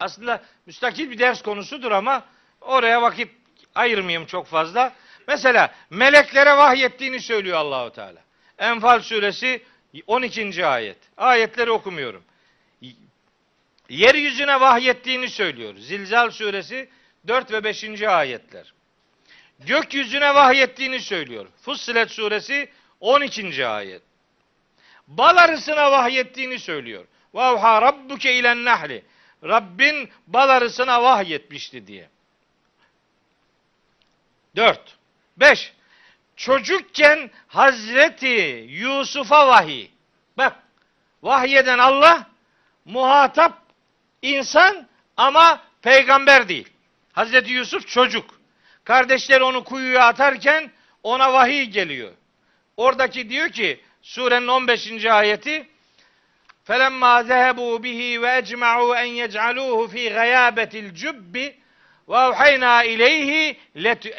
Aslında müstakil bir ders konusudur ama oraya vakit ayırmayayım çok fazla. Mesela meleklere vahyettiğini söylüyor Allahu Teala. Enfal suresi 12. ayet. Ayetleri okumuyorum. Yeryüzüne vahyettiğini söylüyor. Zilzal suresi 4 ve 5. ayetler. Gökyüzüne vahyettiğini söylüyor. Fussilet suresi 12. ayet. Bal arısına vahyettiğini söylüyor. Vavha rabbuke ilen nahli. Rabbin bal arısına vahyetmişti diye. Dört. Beş. Çocukken Hazreti Yusuf'a vahiy. Bak vahyeden Allah muhatap insan ama peygamber değil. Hazreti Yusuf çocuk. Kardeşleri onu kuyuya atarken ona vahiy geliyor. Oradaki diyor ki surenin 15. ayeti فَلَمَّا ذَهَبُوا بِهِ وَاَجْمَعُوا اَنْ يَجْعَلُوهُ ف۪ي غَيَابَةِ الْجُبِّ وَاَوْحَيْنَا اِلَيْهِ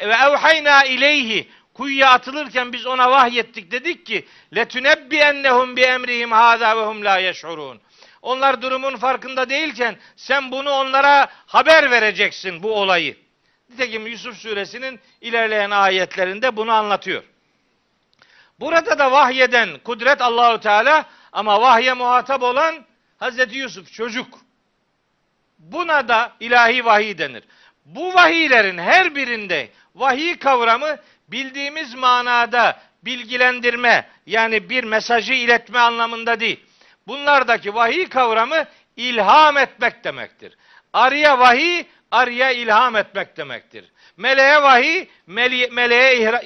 وَاَوْحَيْنَا اِلَيْهِ Kuyuya atılırken biz ona vahyettik dedik ki لَتُنَبِّيَنَّهُمْ بِاَمْرِهِمْ هَذَا وَهُمْ لَا يَشْعُرُونَ onlar durumun farkında değilken sen bunu onlara haber vereceksin bu olayı. Nitekim Yusuf suresinin ilerleyen ayetlerinde bunu anlatıyor. Burada da vahyeden kudret Allahu Teala ama vahye muhatap olan Hazreti Yusuf çocuk. Buna da ilahi vahiy denir. Bu vahiylerin her birinde vahiy kavramı bildiğimiz manada bilgilendirme yani bir mesajı iletme anlamında değil. Bunlardaki vahiy kavramı ilham etmek demektir. Arıya vahiy, arıya ilham etmek demektir. Meleğe vahiy, mele meleğe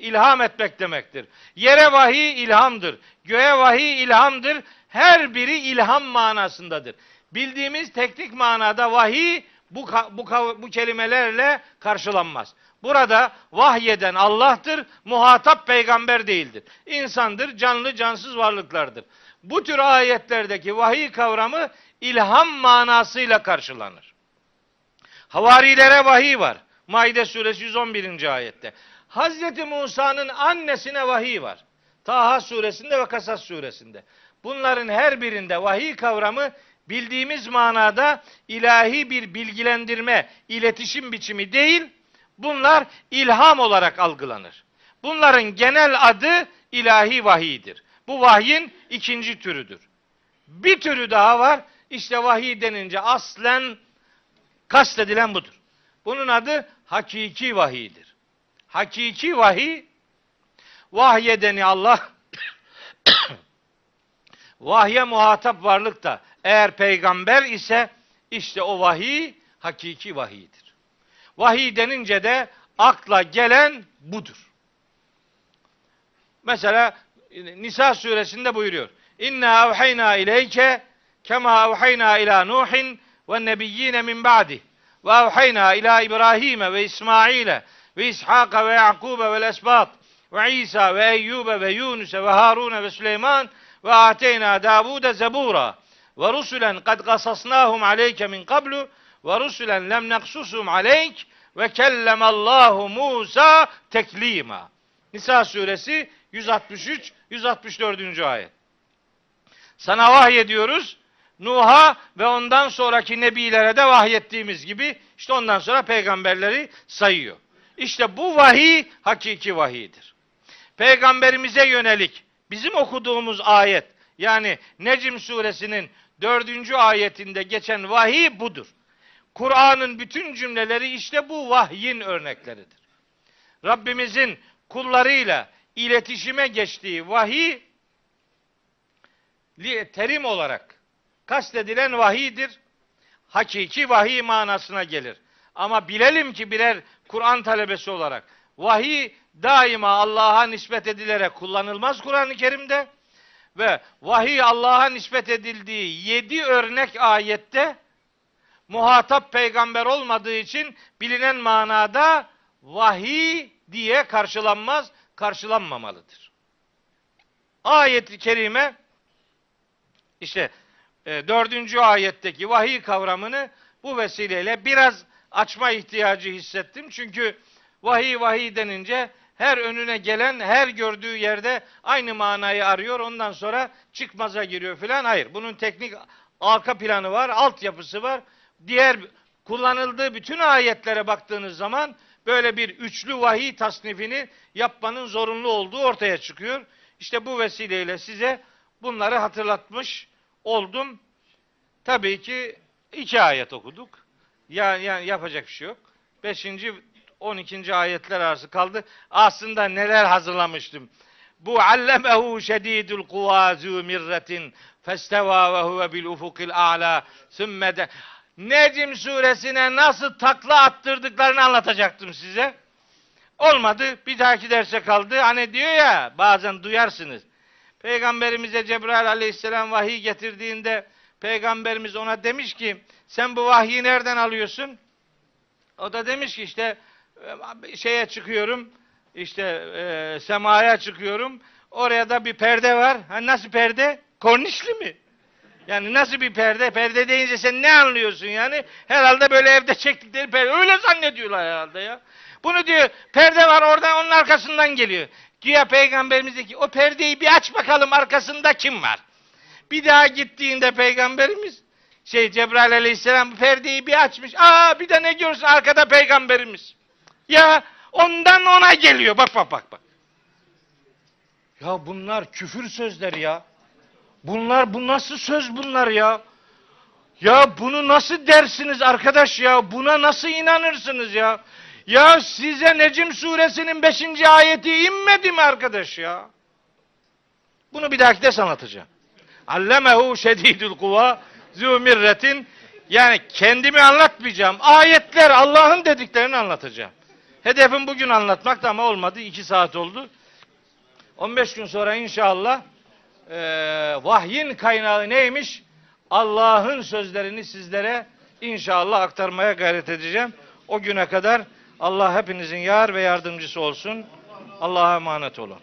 ilham etmek demektir. Yere vahiy ilhamdır. Göğe vahiy ilhamdır. Her biri ilham manasındadır. Bildiğimiz teknik manada vahiy bu, bu, bu kelimelerle karşılanmaz. Burada vahyeden Allah'tır, muhatap peygamber değildir. İnsandır, canlı cansız varlıklardır. Bu tür ayetlerdeki vahiy kavramı ilham manasıyla karşılanır. Havarilere vahiy var. Maide suresi 111. ayette. Hazreti Musa'nın annesine vahiy var. Taha suresinde ve Kasas suresinde. bunların her birinde vahiy kavramı bildiğimiz manada ilahi bir bilgilendirme, iletişim biçimi değil, bunlar ilham olarak algılanır. Bunların genel adı ilahi vahiydir. Bu vahyin ikinci türüdür. Bir türü daha var. İşte vahiy denince aslen kastedilen budur. Bunun adı hakiki vahiydir. Hakiki vahiy vahyedeni Allah [coughs] vahye muhatap varlık da eğer peygamber ise işte o vahiy hakiki vahiydir. Vahiy denince de akla gelen budur. Mesela Nisa suresinde buyuruyor. İnna evhayna ileyke kema evhayna ila Nuhin ve nebiyyine min ba'di ve evhayna ila İbrahim ve İsmail'e ve İshak ve Yakub ve Esbat ve İsa ve Eyyub ve Yunus ve Harun ve Süleyman ve ateyna Davud zebura ve rusulen kad gasasnahum aleyke min qablu ve rusulen lem neksusum aleyk ve kellemallahu Musa teklima. Nisa suresi 163 164. ayet. Sana vahyediyoruz. Nuh'a ve ondan sonraki nebilere de vahyettiğimiz gibi işte ondan sonra peygamberleri sayıyor. İşte bu vahiy hakiki vahiydir. Peygamberimize yönelik bizim okuduğumuz ayet yani Necm suresinin dördüncü ayetinde geçen vahiy budur. Kur'an'ın bütün cümleleri işte bu vahyin örnekleridir. Rabbimizin kullarıyla iletişime geçtiği vahiy terim olarak kastedilen vahidir. Hakiki vahiy manasına gelir. Ama bilelim ki birer Kur'an talebesi olarak vahiy daima Allah'a nispet edilerek kullanılmaz Kur'an-ı Kerim'de ve vahiy Allah'a nispet edildiği yedi örnek ayette muhatap peygamber olmadığı için bilinen manada vahiy diye karşılanmaz, karşılanmamalıdır. Ayet-i kerime işte e, dördüncü ayetteki vahiy kavramını bu vesileyle biraz açma ihtiyacı hissettim. Çünkü vahiy vahiy denince her önüne gelen her gördüğü yerde aynı manayı arıyor. Ondan sonra çıkmaza giriyor filan. Hayır. Bunun teknik arka planı var, altyapısı var. Diğer kullanıldığı bütün ayetlere baktığınız zaman böyle bir üçlü vahiy tasnifini yapmanın zorunlu olduğu ortaya çıkıyor. İşte bu vesileyle size bunları hatırlatmış oldum. Tabii ki iki ayet okuduk. Ya, yani yapacak bir şey yok. Beşinci, on ikinci ayetler arası kaldı. Aslında neler hazırlamıştım. Bu allemehu şedidul kuvazu mirretin festeva ve huve bil ufukil a'la sümme de Necm suresine nasıl takla attırdıklarını anlatacaktım size. Olmadı. Bir dahaki derse kaldı. Hani diyor ya bazen duyarsınız. Peygamberimize Cebrail aleyhisselam vahiy getirdiğinde peygamberimiz ona demiş ki sen bu vahyi nereden alıyorsun? O da demiş ki işte e, şeye çıkıyorum işte e, semaya çıkıyorum. Oraya da bir perde var. Ha, nasıl perde? Kornişli mi? Yani nasıl bir perde? Perde deyince sen ne anlıyorsun yani? Herhalde böyle evde çektikleri perde. Öyle zannediyorlar herhalde ya. Bunu diyor perde var orada onun arkasından geliyor. Güya peygamberimiz de ki o perdeyi bir aç bakalım arkasında kim var? Bir daha gittiğinde peygamberimiz şey Cebrail aleyhisselam perdeyi bir açmış. Aa bir de ne görürsün arkada peygamberimiz. Ya ondan ona geliyor. Bak bak bak bak. Ya bunlar küfür sözleri ya. Bunlar bu nasıl söz bunlar ya? Ya bunu nasıl dersiniz arkadaş ya? Buna nasıl inanırsınız ya? Ya size Necim suresinin 5. ayeti inmedi mi arkadaş ya? Bunu bir dahaki ders anlatacağım. Allemehu şedidül kuva zümirretin yani kendimi anlatmayacağım. Ayetler Allah'ın dediklerini anlatacağım. Hedefim bugün anlatmak da ama olmadı. 2 saat oldu. 15 gün sonra inşallah e, vahyin kaynağı neymiş? Allah'ın sözlerini sizlere inşallah aktarmaya gayret edeceğim. O güne kadar Allah hepinizin yar ve yardımcısı olsun. Allah'a emanet olun.